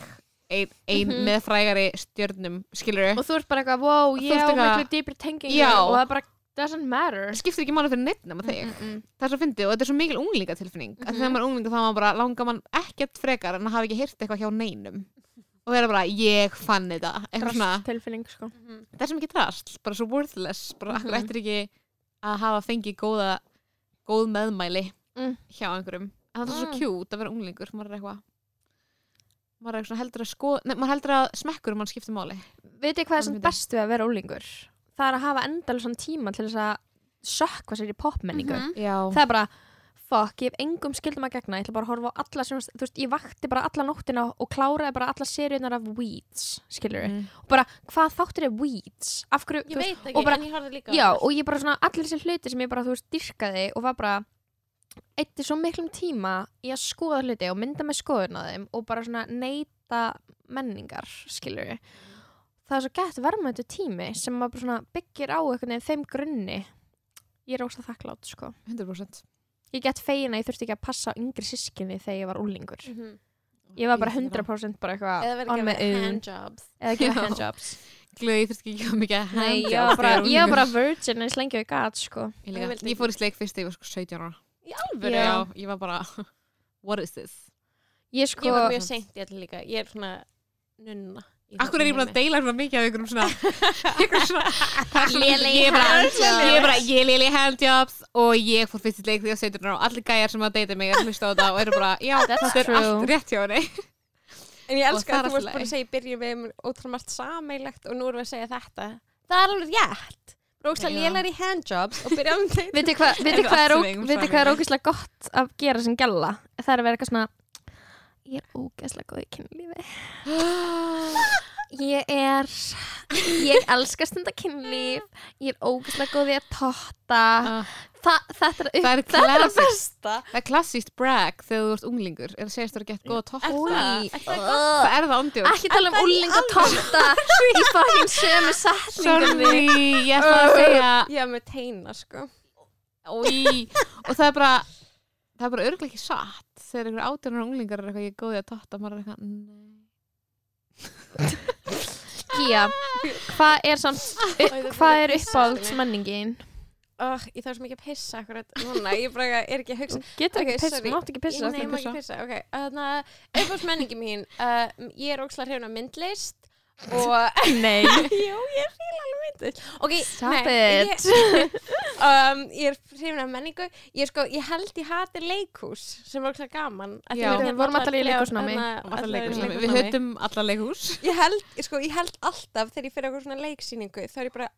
ein, ein Mhm. með frægari stjörnum skilur og þú ert bara eitthvað, wow, þú ég ert á eitthvað- miklu dýpri tengingu Já. og það bara doesn't matter. Það skiptir ekki máli fyrir neitt nema þig. Mm, mm, það er svo fyndið og þetta er svo mikil unglingatilfinning. Mm -hmm. Mhm. þegar maður er unglinga þá er maður bara langar mann ekkert frekar en að hafa ekki heyrt eitthvað hjá neinum. Og vera bara ég fann þetta. Eitthvað svona, Drast tilfinning sko það er sem ekki drast bara svo worthless, bara akkur Mhm. ættir ekki að hafa fengið góða góð meðmæli Mm. hjá einhverjum. En það er svo Mm. kjút að vera unglingur maður er eitthvað. Maður er eitthvað heldur að sko nei, maður heldur að smekkur mann Það er að hafa endalsan tíma til þess að sökva sér í popmenningu Mhm. já, Það er bara, fuck, ég hef engum skildum að gegna Ég ætla bara að horfa á alla sem, þú veist, ég vakti bara alla nóttina og kláraði bara alla seríunar af Weeds, skilur Mhm. og bara, hvað þáttur er Weeds? Af hverju, Ég þú veist, ekki, og bara- ég já, og ég bara svona, allir þessi hluti sem ég bara, þú veist, dyrkaði og var bara eitti svo miklum tíma í að skoða hluti og mynda með skoðun á þeim og bara svona neyta menningar, skilur það er svo gett verðmættu tími sem maður byggir á einhvern veginn þeim grunni ég er ósað þakklátt, sko 100% ég get fegin að ég þurfti ekki að passa á yngri sískinni þegar ég var úlingur Mhm. ég var bara Ég þekki það. 100% bara eitthvað on ekki my að own eða gera Já. handjobs Gleði, ég þurfti ekki að gera mikið Nei, ég handjobs var bara, ég var bara virgin eins lengi og ég gat, sko Ég, Ég ég fór í sleik fyrst þegar ég var sko 17 ára Í alvöru? Já. Ég var bara What is this? ég sko, Ég var mjög seint í þetta líka. Ég er svona nunna. Akkur er ég búin að deila svona mikið af einhverjum svona einhverjum svona það bara handjobs. ég er bara ég er léli handjobs og ég fór fyrst í leik var 17 ára og allir gæjar sem að deyta mig að hlusta á þetta og eru bara já þetta er allt rétt hjá henni En ég elska það að þú varst búin að segja í byrjun við um ótrúlega margt sameilegt og nú erum við að segja þetta. Það er alveg rétt. Rókslega Já. lélar í handjobs og byrja um þeim. Vitið hvað viti Eitthvað hvað er, allt ó- sem eigum vitið hvað er sameiginlegt. ógeðslega gott að gera sem gælla? Það er að vera eitthvað svona Ég er ógeðslega góð í kynlífi Ég er Ég elska stunda kynlíf Ég er ógeðslega góð í að totta. Ah, Þa, Þetta er, er er besta. Það er klassíst brag þegar þú ert unglingur. Er að segja að þú er gett góð að totta Er það? Er það er ándjóð Ekki tala um úling að totta Í fucking sömu setningunni sorry, ég ætla að segja Já, með teina, sko. Í, og það er bara það er bara örglega ekki satt. Þegar einhver átjónar unglingar er eitthvað ég er góð í að totta maður er eitthvað Gía, hvað er Hvað er uppáhaldsmenningin? Oh, ég þarf svo mikið að pissa núna. Ég bara er ekki að hugsa. Getur Ok, ekki pissa, mátt ekki pissa þannig að uppáhaldsmenningi mín. Uh, ég er ókslega hrifun af myndlist og... Nei Jú, ég hrifun af myndlist. Ok, Stop nei, it Ég, um, ég er hrifun af menningu. Ég, sko, ég held ég hati leikhús sem er ókslega gaman. Af því Já. við Við vorum allar í leikhúsnámi. hérna, allar í við leikhúsnámi. höfum alla leikhús ég held, sko, ég held alltaf þegar ég fyrir eitthvað svona leiksýningu þá er ég bara,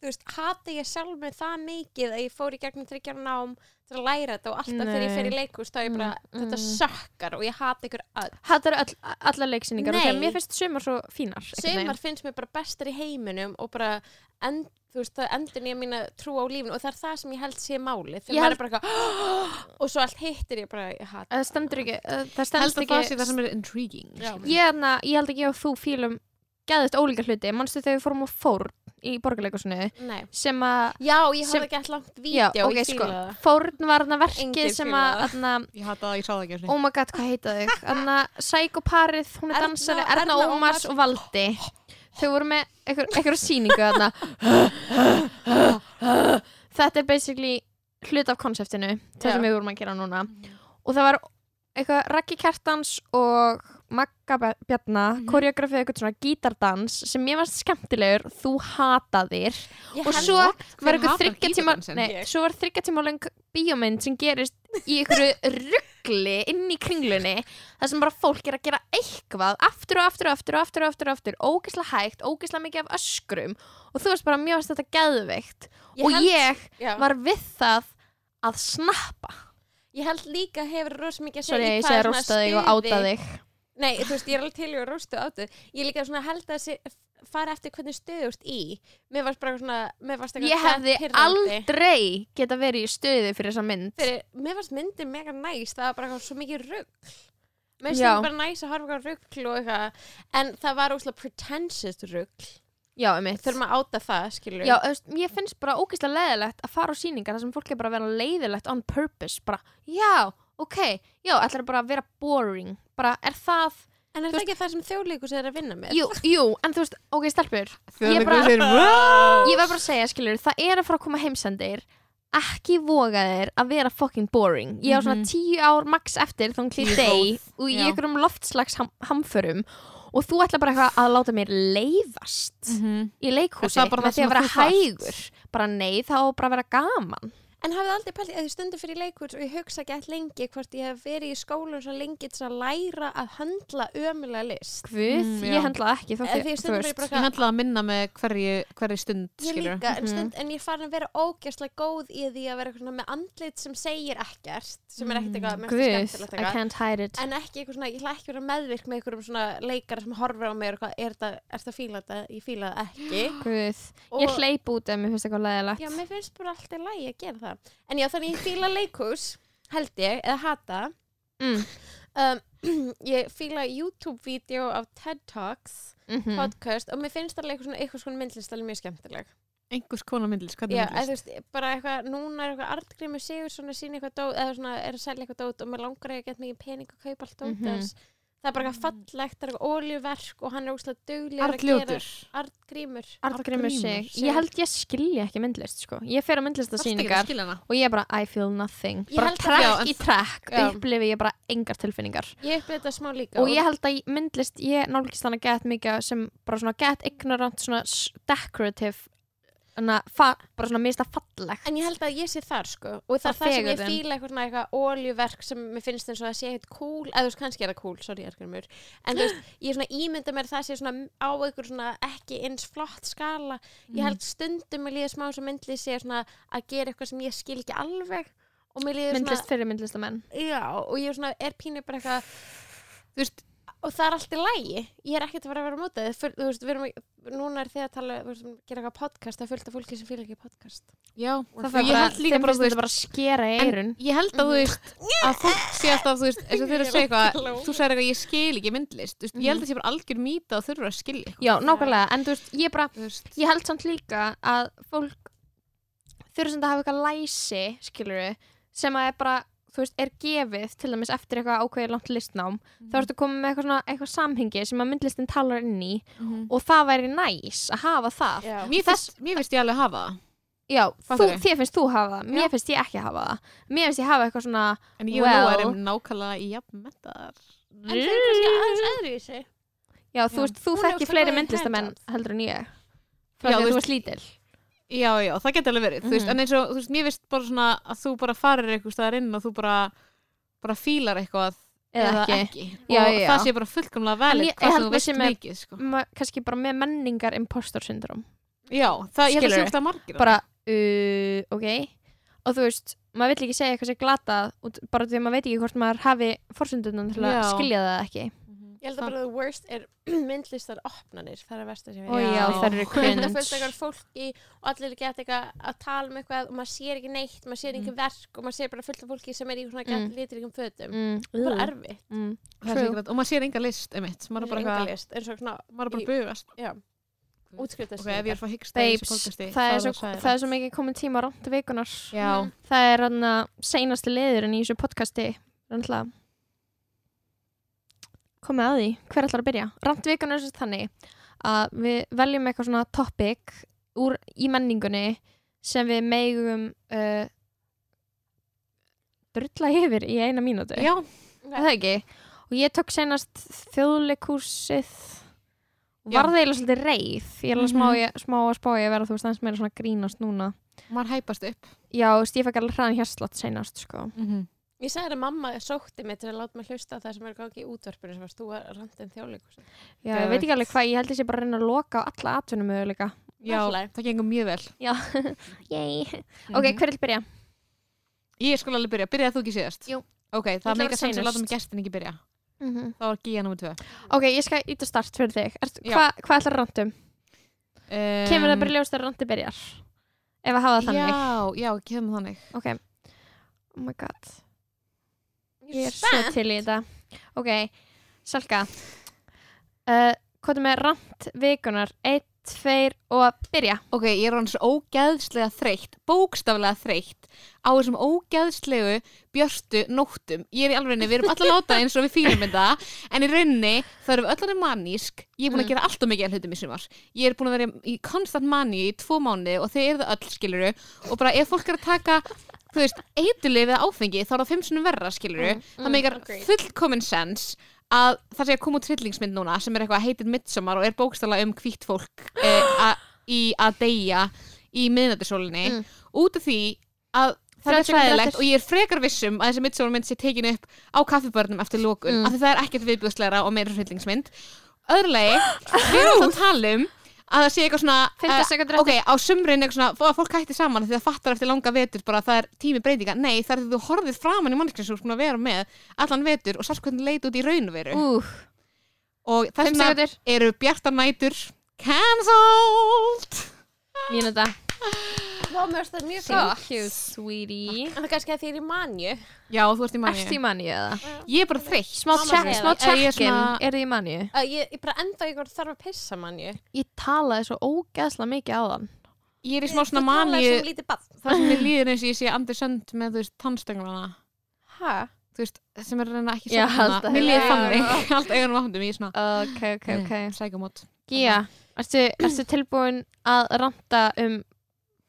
þú veist, hati ég sjálf með það mikið að ég fór í gegnum þryggjar nám til að læra þetta og alltaf þegar ég fer í Nei. leikhús þá er ég bara, Mm, þetta mm. sökkar og ég hati ykkur öll Hattar all, allar leiksýningar og Nei. þegar mér finnst sumar svo fínar einhvern veginn. Sumar finnst mér bara bestar í heiminum og bara end, þú veist, það endur nýja mína trú á lífinu og það er það sem ég held sé máli Ég þegar maður held- er bara eitthvað og svo allt hittir ég bara, ég hati Það stendur ekki uh, Það held stendur að það sé ekki það sem er intriguing Já. ég, hana, ég held ekki að þú fílum geðist ólíka hluti Manstu þegar við fórum á Fórn í borgarleikusinu Nei. sem að Já, ég horfði ekki alltaf langt vídeo, ok, ég sko fíla það Fórn var þarna verkið Enginn sem að það. þarna, ég hata það, ég sá það ekki Oh my god, hvað heita þau? Þarna Sækoparið, hún er Erna- dansari Erna Erna Ómars Ómars. og Valdi Þau voru með einhver, einhver sýningu þarna Þetta er basically hlut af konseptinu það sem við vorum að gera núna og það var eitthvað Raggi Kertans og Magga Bja- Bjarna Mhm. koreografið eitthvað svona gítardans sem mér varst skemmtilegur, þú hataðir. Ég og svo var eitthvað þryggja tíma nei, Ég. svo var þryggja tíma lang bíómynd sem gerist í einhverju ruggli inn í kringlunni þar sem bara fólk er að gera eitthvað aftur og aftur og aftur og aftur og aftur, og aftur ógislega hægt, ógislega mikið af öskrum. Og þú veist bara mjög varst þetta geðveikt. Og ég Já. var við það að snappa. Ég held líka hefur rosa mikið að segja ég hvað er að svona stuði- Nei, þú veist, ég er alveg til í að róstu átu Ég líka svona held að sé, fara eftir hvernig stöðust í. Mér varst bara svona mér varst Ég hefði aldrei geta verið í stöðu fyrir þessa mynd. Fyrir, mér varst myndin mega næs það var bara eitthvað svo mikið rugg mér Já. finnst bara næs að horfa eitthvað rugg og eitthvað en það var óslega pretentious rugg Já, einmitt. Þurfum að áta það, skilur Já, þú veist, ég finnst bara ógeðslega leiðilegt að fara á sýningar þar sem fólk er bara að vera leiðilegt on purpose bara, já, ok, já, ætlar bara að vera boring, bara, er það en er það ekki það sem þjóðleikus er að vinna með? jú, jú, en þú veist, ok, stelpur Þegar bara- segir, "Wow!" ég var bara að segja, skilur, það er að fara að koma heimsendir ekki voga þér að vera fucking boring ég á svona Mhm. tíu ár max eftir þá Tíu klí deg og í já. einhverjum loftslags ham hamförum og þú ætla bara eitthvað að láta mér leifast Mhm. í leikhúsi Er það bara með það því sem að vera þú þarft? hægur bara nei, þá á bara að vera gaman En hafið aldrei pælt að því stundu fyrir leikurs og ég hugsa ekki alltaf lengi hvort ég hef verið í skólum svo lengi til að læra að höndla ömulega list. Guð, Mm, ég hendla ekki þá stundum er ég Ég hendla að minna með hverju, hverju stund Ég líka, en, Mhm. stund, en ég farin að vera ógæslega góð í því að vera með andlit sem segir ekkert, sem er ekkert eitthvað it. En ekki eitthvað svona, ég ætla ekki að vera meðvirk með einhverjum svona leikara sem horfir á mig og eitthvað, er þetta, er þetta fíla þetta, ég fíla það ekki. Guð, Og, ég hleyp út ef mér finnst eitthvað Já, að það. En já, þannig ég fíla leikus, held ég, eða hata. mm. Um, ég fíla YouTube-vídeó af TED Talks, mm podcast, og mér finnst alveg eitthvað svona, eitthvað svona myndlist alveg mjög skemmtileg. Einhvers konar myndlist, hvernig Já, eða þú myndlist veist, bara eitthvað, núna er eitthvað artgrímur sigur svona sín eitthvað dót, eða svona er að selja eitthvað dót og mér langar að ég get mikið pening að kaupa allt dót mm það er bara eitthvað fallegt, það er eitthvað oljuverk og hann er óslega duglegur að Artljótur gera artgrímur Artgrimur Arngrímur sig. Ég held ég skilji ekki myndlist sko. Ég fer á myndlistasýningar og ég er bara I feel nothing. Ég bara trekk í trekk upplifi ég bara engar tilfinningar. Ég upplifði þetta smá líka og ég held að myndlist ég nálgist þannig að get mikið sem bara svona get ignorant svona decorative bara svona mista fallegt. En ég held að ég sé þar sko og það er Og það sem ég fíla eitthvað, svona eitthvað oljuverk sem mér finnst eins og það sé eitthvað cool eða þú veist kannski er það cool, sorry artgrímur en þú veist, ég svona ímynda mér að það sé svona á eitthvað svona ekki eins flott skala. Mhm. ég held stundum mér líður smá sem myndlist sé svona að gera eitthvað sem ég skil ekki alveg myndlist fyrir myndlistamenn. Já, og ég er svona, er pínu bara eitthvað Þú veist, og það er allt í lægi ég er ekkert að fara að vera á móti. Þú veist, við erum, núna er þið að tala þú veist, gera eitthvað podcast, það er fullt af fólki sem fíla ekki podcast. Já það Ég fer bara, þeim bara, finnst þú þetta bara að skera eirun ég held að þú Mhm. veist að fólk sé alltaf, þú veist, eins og þeir að segja eitthvað þú segir eitthvað, ég skil ekki myndlist. Þú veist, ég Mhm. held að það sé bara algjör mýta og þurfa að skilja eitthvað. Já, nákvæmlega, en þú veist, ég bara þú veist, ég held samt líka að fólk þurfa sem að hafa eitthvað læsi skilur sem að er bara þú veist, er gefið til dæmis eftir eitthvað ákveðið langt listnám, þá ertu komið með eitthvað svona eitthvað samhengi sem að myndlistin talar inn í Mhm. og það væri næs að hafa það. Já, mér finnst, mér finnst ég alveg hafa það. Já, þú, þér. finnst þú hafa það, mér Já. finnst ég ekki hafa það. Mér finnst ég hafa eitthvað svona en ég og Well. nú erum nákvæmlega í jafn mettaðar en þau eru kannski aðeins öðru í sig Já, þú veist, þú þekkir fleiri myndlistamenn heldur en ég Já, þú að þú veist- lítil já, já, það geti alveg verið, þú veist, Mhm. en eins og þú veist, mér finnst bara svona að þú bara farir eitthvað staðar inn og þú bara bara fílar eitthvað eða ekki, og Já, já, já. það sé bara fullkomlega valid En ég- ég hvað sem þú veist mikið sko. Ma, kannski bara með menningar impostor syndrom já, það, ég held að Skilurðu? sé margir bara, uh, ok og þú veist, maður vill ekki segja eitthvað sem glata út, bara því að maður veit ekki hvort maður hafi forsundunum til að skilja það ekki ég held að bara the worst er myndlistar opnanir það er að versta sem ég og já, Já. það eru það cringe. fullt eitthvað fólki og allir geta eitthvað að tala um eitthvað og maður sér ekki neitt, maður sér ekki verk og maður sér bara fullt af fólki sem er í svona Mm. mm. litrikum fötum. Mm, það er bara uh, erfitt. Mm, Það er sikkert- og maður sér enga list einmitt. maður er bara, Enga eitthvað- list, eins og svona maður er bara í- bugast. Já, útskrifta ok, ef ég er að fá hyggsta í þessu podcasti það er, svo, það er svo mikið komin tíma rámt vikunar já, Mhm. það er hann að seinasti liðurinn í þessu podcasti rannlega komið að því, hver ætlar að byrja? Vikunar er svo þannig að við veljum eitthvað svona topic úr, í menningunni sem við megum uh, drulla yfir í eina mínútu. Já, Er það ekki? Og ég tók senast þjóðleikúsið var það eiginlega svolítið reið. Ég er alveg smá, Mhm. smá að spá ég að vera þú veist aðeins meira svona grínast núna. Maður hæpast upp. Já, fekk alveg hraðan hérslott senast sko. Mhm. Ég sagði að mamma sótti mig til að láta mig hlusta það sem er gangi í útvarpinu sem varst þú að randin þjóðleikus. já, ég veit ekki alveg hvað, ég held ég sé bara að reyna að loka á alla atvinnum möguleika já, Náttúrulega. það gengur mjög vel. Já, yey ok, Mhm. hver vil byrja? ég skal alveg byrja, byrjaði þú ekki síðast? Jú. ok, það að meika sem sem láta mig gestin ekki byrja. Mm þá var gíja nummer tvö. Ok, ég skal íta start fyrir þig. Já. hva, hvað ætlar að randum? um, Kemur það bara í ljós þegar randi byrjar? Ef að hafa það þannig. Já, já, kemur þannig. Ok. Oh my god Ég er svo til í þetta. Ok, Salka. Uh, Hvað er með rand vikunar 1, 2 og byrja. Ok, ég er hann svo ógeðslega þreytt bókstaflega þreytt á þessum ógeðslegu björstu nóttum. Ég er í alveg, við erum alltaf láta eins og við fýlum þetta en í rauninni þá erum við öll alveg manísk. Ég er búin að Mm. gera allt og mikið af hlutum í sumar. Ég er búin að vera í konstant mani í tvo mánu og þeir eru það öll skiluru og bara ef fólk er að taka þú veist, eitulif eða áfengi þá er það fimm sinni verra skiluru Mm, það meikar agreed. fullkomin sens að það sé að koma út hryllingsmynd núna sem er eitthvað heitir midsommar og er bókstala um hvítt fólk eh, a- í að deyja í miðnættisólinni Mm. út af því að það er 30 sekúndur fræðilegt eftir. og ég er frekar vissum að þessi midsommar sé tekin upp á kaffibörnum eftir lókun Mm. af því það er ekkert viðbjöðslegra og meira hryllingsmynd öðrulegi, við erum að tala um að það sé eitthvað svona 50 sekundur ok, á sumrin eitthvað svona, að fólk hætti saman því það fattar eftir langa vetur bara að það er tími breytinga. Nei, því þú horfið framan í mannskjörn sem þú búin að vera með allan vetur og sást hvernig leit út í raunveru Úh, og 5 þess vegna eru bjartar nætur cancelled. Mínúta Vá, mér finnst það mjög Thank gott. you, sweetie. En það er kannski að því er í manju. Já, þú ert í manni Ertu í manni eða? ég er bara þreytt. Smá segir smá. Ég er check-in svona- Er þið í manni? uh, ég, ég bara enda ykkur þarf að pissa manju. Ég talaði svo ógeðslega mikið á þann. Ég er í smá svona Þú talar mani sem lítið bad það sem ég líður eins og ég sé Andi Sönd með þú veist tannstönglana Hæ? þú veist, sem er reyna ekki alltaf mér hefur- þannig. Allt eigunum áttum ég svona Ok, ok, ok. Sækumót Gía, ertu, ertu tilbúin að ranta um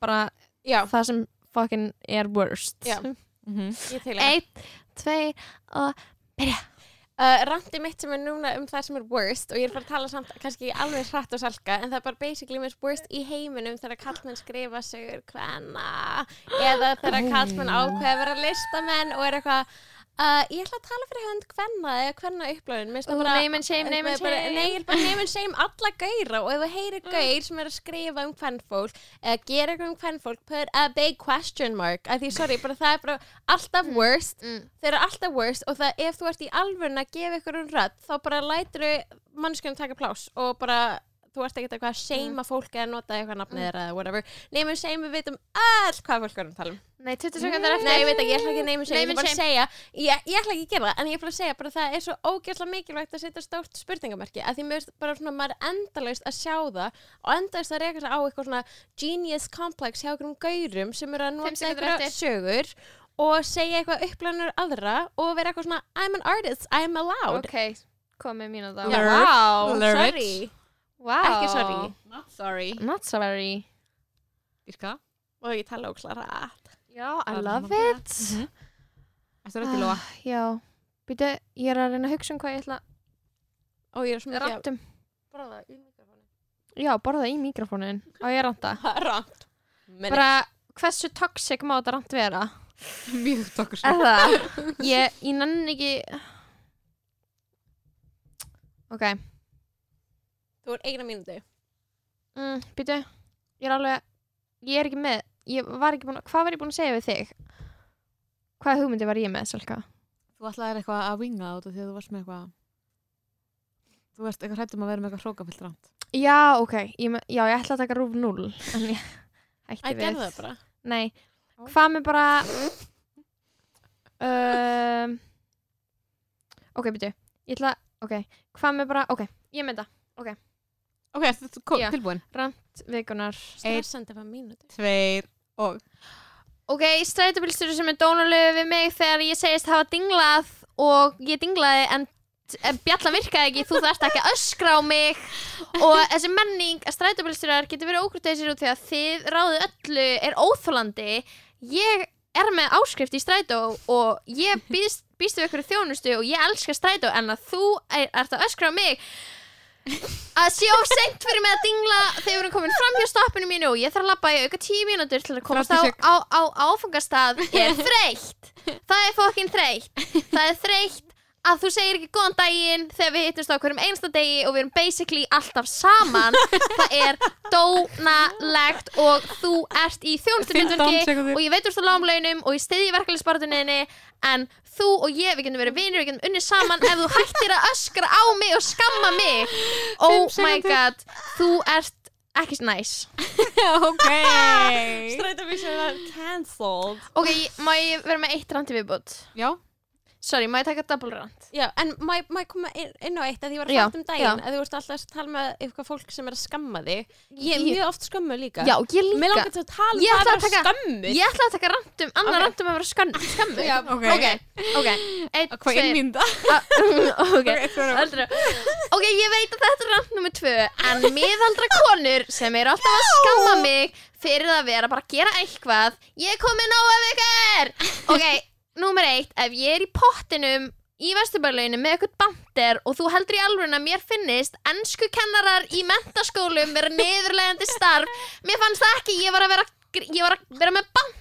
bara Já, það sem fucking er worst Já. Mhm. ég til að Einn, tvei og uh, Randi mitt sem er núna um það sem er worst og ég er bara að tala samt kannski ekki alveg hratt og salka en það er bara basically mest worst í heiminum þegar kallmenn skrifa sigur hvenna eða þegar kallmenn ákveða að vera listamenn og er eitthvað uh, ég ætla að tala fyrir hönd hvenna eða hvenna upplöðin Ú, name and shame, name and shame. Nei, bara name and shame alla gauðra og ef þú heyrir gaur sem er að skrifa um hvernfólk eða gera um hvernfólk put a big question mark. Að því, sorry, bara það er bara alltaf worst. mm. þeir eru alltaf worst. Og það ef þú ert í alvörun að gefa ykkur um rödd þá bara lætur mannskjörn taka plás og bara þú ert ekkert eitthvað að seima fólk eða nota eitthvað nafnið þeirra eða whatever. Nefnum seim við vitum all hvað fólk erum að tala um. Nei, 20 sekundar eftir. Nei, ég veit ekki, ég ætla ekki að nefnum seim, ég Name ætla and bara að shame. segja ég, ég ætla ekki að gera það, en ég ætla að segja bara það er svo ógeðslega mikilvægt að setja stórt spurningamerki að því mér finnst bara svona maður er endalaust að sjá það og endalaust að reyka sig á eitthvað svona genius complex hjá einhverjum gaurum sem eru að nota einhverja sögur og segja eitthvað upplænur aðra og vera eitthvað svona I'm an artist, I'm allowed. Ok, komið mínu þá Já. Wow. Sorry, wow ekki sorry. Not sorry. Not so very Íska og ég tala ókslega rætt. Já, I love er it. Þetta er ekki lóa? Ah, Já, býtu, ég er að reyna að hugsa um hvað ég ætla og ég er svo að mikið að rantum bráða í mikrofónu Já, borða í mikrofónin og ég ranta. Rátt Bara, hversu toxic má þetta rant vera? Mjög Er það? Ég, ég nenni ekki Ok, Þú er eina mínúti mm, býtu Ég er alveg, ég er ekki með Ég var ekki búin að, hvað var ég búin að segja við þig? Hvað hugmyndi var ég með, Salka? Þú ætlaðir eitthvað að vinga út af því að þú varst með eitthvað Þú varst eitthvað hrættum að vera með eitthvað hrókafyllt ránt Já, ok, ég, me- já, ég ætla að taka rúf 0 En ég hætti við gerðu það bara. Nei, hvað með bara um, Ok, byrju Ég ætla, ok, hvað með bara Ok, ég með það, Ok, þetta er ko- Já. tilbúin? Rant vikunar Stressandi var mínúti Tveir og Ok, strætóbílstjóri sem er dónalegu við mig þegar ég segist hafa dinglað og ég dinglaði en, en bjallan virkaði ekki, þú þarft ekki að öskra á mig. Og þessi menning að strætóbílstjórar getur verið ókrútteisir út því að þið ráðu öllu er óþólandi ég er með áskrift í strætó og ég býst, býst við ykkur þjónustu og ég elska strætó en að þú er, ert að öskra á mig að sé of seint fyrir mig að dingla þegar við erum komin fram hjá stoppinu mínu og ég þarf að labba í auka tíu mínútur til að komast á, 36. á, á áfangastað er þreytt. Það er fokkin þreytt. Það er þreytt að þú segir ekki góðan daginn þegar við hittumst á hverjum einsta degi og við erum basically alltaf saman. Það er dónalegt og þú ert í 15 þjónustufjöndungi sekundur og ég veit úr þú lágum launum og ég stiði verkefælisbaratuninni en þú og ég, við getum verið vinir, við getum unnið saman ef þú hættir að öskra á mig og skamma mig. Oh my god þú ert ekki næs. Ok. Stræta við sem er cancelled. Ok, má ég vera með eitt randi viðbútt? já, Sorry, má ég taka double rand? Já, en má ég- koma inn, inn á eitt að ég var að fatta um daginn já. að þú veist alltaf að tala með eitthvað fólk sem er að skamma þig. Ég er mjög oft skömmu líka. Já, ég líka. Mér langar til að tala um það að að vera skömmu. Ég ætla að taka randum, annar Ok. randum að vera skammu Já, ok, Ok, ok. Einn, hvað tveir. innmynda Ah, Ok, okay, aldrei Ok, ég veit að þetta er rand nummer tvö En miðaldra konur sem eru alltaf að skamma mig Fyrir að vera bara að gera eitthvað Ég er komin á af nummer eitt Ef ég er í pottinum í vesturbælauginu með eitthvað bandir og þú heldur í alveg að mér finnist ennsku kennarar í mentaskólum vera niðurlegandi starf mér fannst það ekki, ég var að vera, ég var að vera með bandir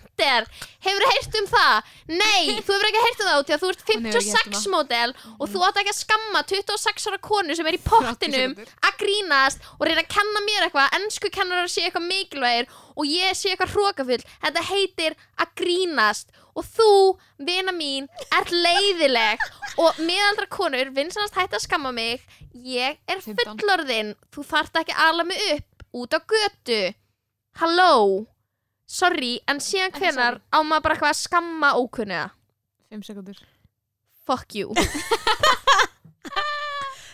hefur þú heyrt um það? Nei, þú hefur ekki heyrt um það út því að þú ert Hún hefur ekki heyrt um 56 módel og þú átt ekki að skamma 26 ára konu sem er í pottinum að grínast og reyna að kenna mér eitthvað ennsku kennarar sé eitthvað mikilvægir og ég sé eitthvað hrókafull þetta heitir að grínast og þú, vina mín, ert leiðileg. Og miðaldra konur vinsannast hætti að skamma mig ég er 15. fullorðinn þú þarft ekki að ala mig upp út á götu. Halló. Sorry, en síðan Ekki hvenar á maður bara eitthvað að skamma ókunniða? 5 sekundur fuck you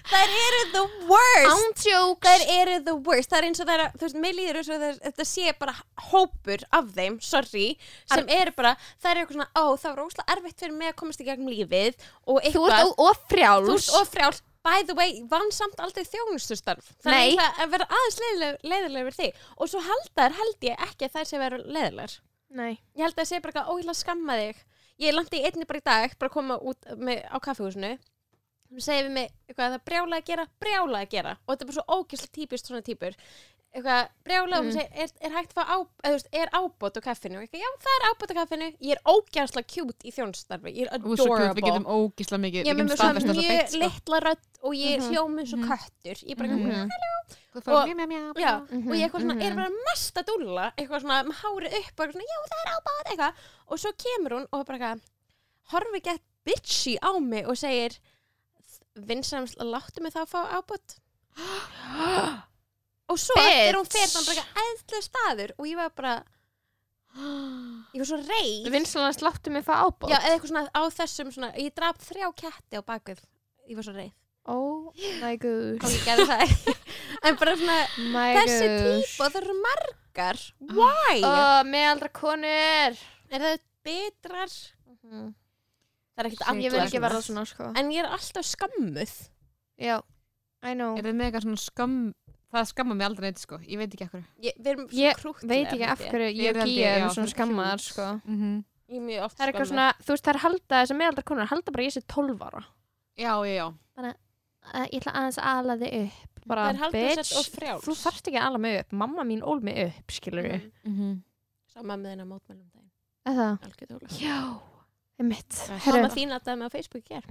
Þær eru the worst. Þær eru the worst. Það er eins og það er, þú veist, mér líður það- þetta sé bara hópur af þeim, sorry sem eru bara, það er eitthvað svona ó, það var óslega erfitt fyrir mig að komast í gegnum lífið og þú ert og þú frjáls. Ert of by the way, vann samt aldrei þjónustustarf. Það er eitthvað að vera aðeins leiðilegur, leiðilegur við þig. Og svo haldaðar held ég ekki að þær sé vera leiðilegar. Nei. ég held að það sé bara ætla að skamma þig. Ég landi í einni bara í dag, bara að koma út með, á kaffihúsinu hún segir við mig eitthvað að það er brjála að gera, brjála að gera. Og þetta er bara svo ógæslega típist svona típur. Eitthvað brjála og Mm. hún segir er, er hægt að fá á, eða, þú veist, er ábót á kaffinu? Og eitthvað, já það er ábót á kaffinu. Ég er ógæslega cute í þjónustarfi ég er og kjút, við adorable. getum ógísla mikið ég er með svona mjög sko. litla rödd og ég er Mhm. hljómið svo Mhm. köttur. Ég bara, Mhm. og- og, og ég er bara mest að dúlla? Eitthvað svona, með hárið upp og eitthvað svona, já það er ábáð eitthvað. Og svo kemur hún og er horfi gett bitchy á mig og segir vinsams, láttu mig þá að fá ábáð og svo eftir hún fer þannig eitthvað eðslega staður. Og ég var bara ég var svo reið. Vinsanlega sláttu mig það ábót. Já, eða eitthvað svona á þessum svona, ég draf þrjá ketti á bakvið. Ég var svo reið. Oh my það. Ekki en bara svona, my þessi típa það eru margar. Why? oh, Meðaldra konur. Er það betrar? Það er ekkert Ég vil allar ekki verða svona sko. En ég er alltaf skammuð Já, I know. Er þið með eitthvað svona skam það skamma mig aldrei neitt sko, ég veit ekki ekkur ég, við erum svo Ég krúttlegar, Veit ekki af hverju Ég ég er og held ég, já, erum svona svona skammaðar sko. Mm ég er mjög oft Það er eitthvað svona, þú veist, það er halda þessar meðaldra konur halda bara ég sé 12 ára. Já, já, já. Uh, Ég ætla aðeins að ala þig upp. Bara, Þær halda þess bitch, of frjáls. þú þarft ekki að ala mig upp. Mamma mín ól mig upp, skilur við Mhm. mm sá mamma þín að mótmælum daginn. Eða, algjörð ólega já, mamma Herru, þín að það með á Facebook ger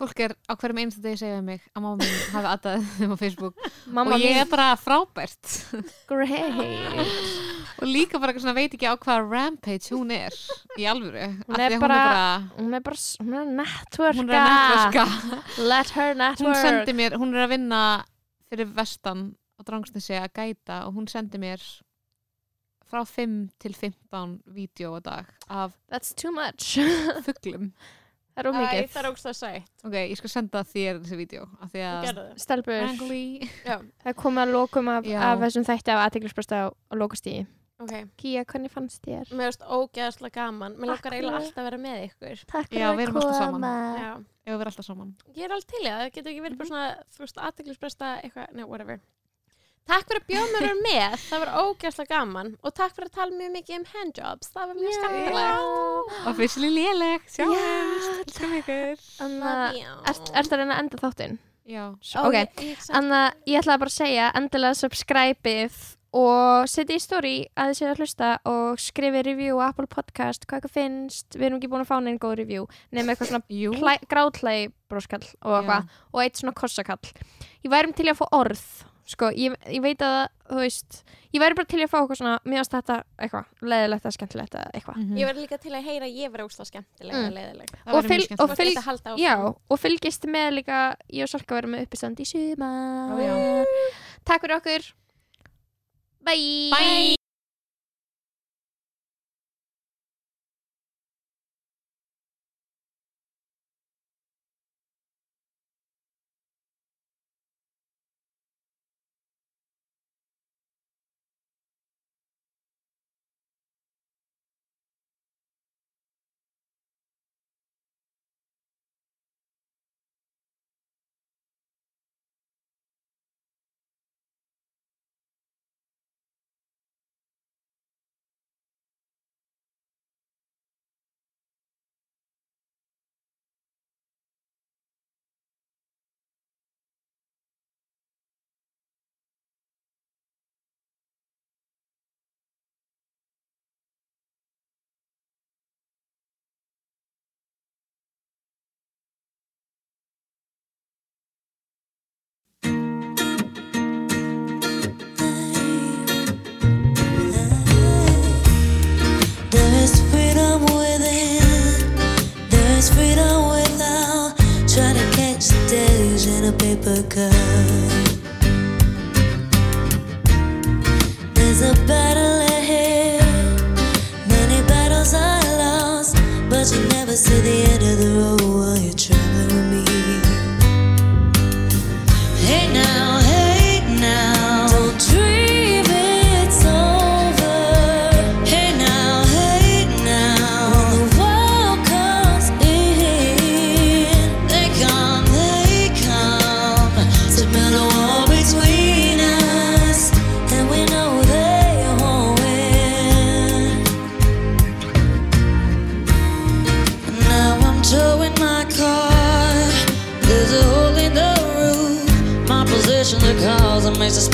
fólk er á hverjum einstu degi segja við mig að mamma mín hafi aðdað þeim á Facebook. Mamma og ég mín. er bara frábært. Great. Og líka bara eitthvað svona veit ekki á hvaða rampage hún er í alvöru. Hún er bara- Hún er bara, hún er networka. Hún er Let her hún network. sendi mér, hún er að vinna fyrir vestan á Drangsnesi að gæta og hún sendi mér frá 5 til 15 vídeo á dag af That's too much. fugglum Það er Æ, ómikið það er ógst að sætt. Ok, ég skal senda þér þessi vídeo að Stelbur, já, það komið að lokum af, Já. af þessum þætti af aðteglisbresta á, á lokastíði ok. Gía, hvernig fannst þér? mér finnst ógeðslega gaman. Mér langar eiginlega fyrir. alltaf að vera með ykkur. Takk Já, við erum alltaf saman. já. Við verðum alltaf saman. Ég er alveg til í það, getur ekki verið bara svona þú veist, aðteglisbresta eitthvað, no, whatever Takk fyrir að bjóða mér að vera með, það var ógeðslega gaman. Og takk fyrir að tala mjög mikið um handjobs, það var mjög skemmtilegt. officially léleg, Já. sjáumst elskum ykkur. Anna, Love you. ert, ert að reyna að enda þáttinn? já, Ó, ok, ég- ég samt- Anna, ég ætlaði bara að segja endilega subscribe-ið og setja í story að þið séu að hlusta og skrifi review á Apple Podcast. Hvað eitthvað finnst, við erum ekki búin að fá neinn góð review. Nema eitthvað svona jú. gráðlæg broskall og eitthvað. Og eitt svona kossakall. Ég væri til að fá orð sko, ég, ég veit að þú veist, ég væri bara til að fá eitthvað svona finnst þetta eitthvað, leðilegt eða skemmtilegt eða eitthvað Mhm. Ég verði líka til að heyra að ég vera ósla skemmtilega Mm. mm. leiðileg. Það og væri skemmtilegt. og fylg- að já, og fylgist með líka ég og Salka verðum með uppistand í já. takk fyrir okkur Bye! Bye! Cup. There's a battle ahead. Many battles are lost, but you never see the end of the road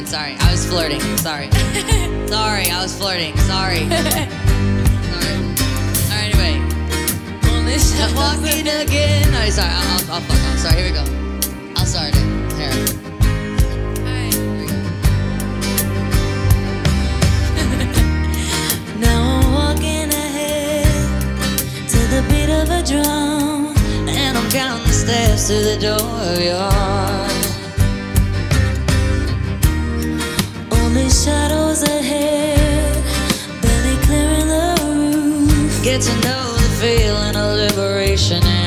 Was. Sorry. I was flirting. Sorry. Sorry, I was flirting. Sorry. Sorry. Alright, anyway. I'm walking again. No, sorry, I'll, I'll, I'll fuck off. Sorry, here we go. I'll start it. Here. Here we go. Now I'm walking ahead to the beat of a drum, and I'm counting the steps to the door of your heart. shadows ahead, barely clearing the roof. Get to know the feeling of liberation.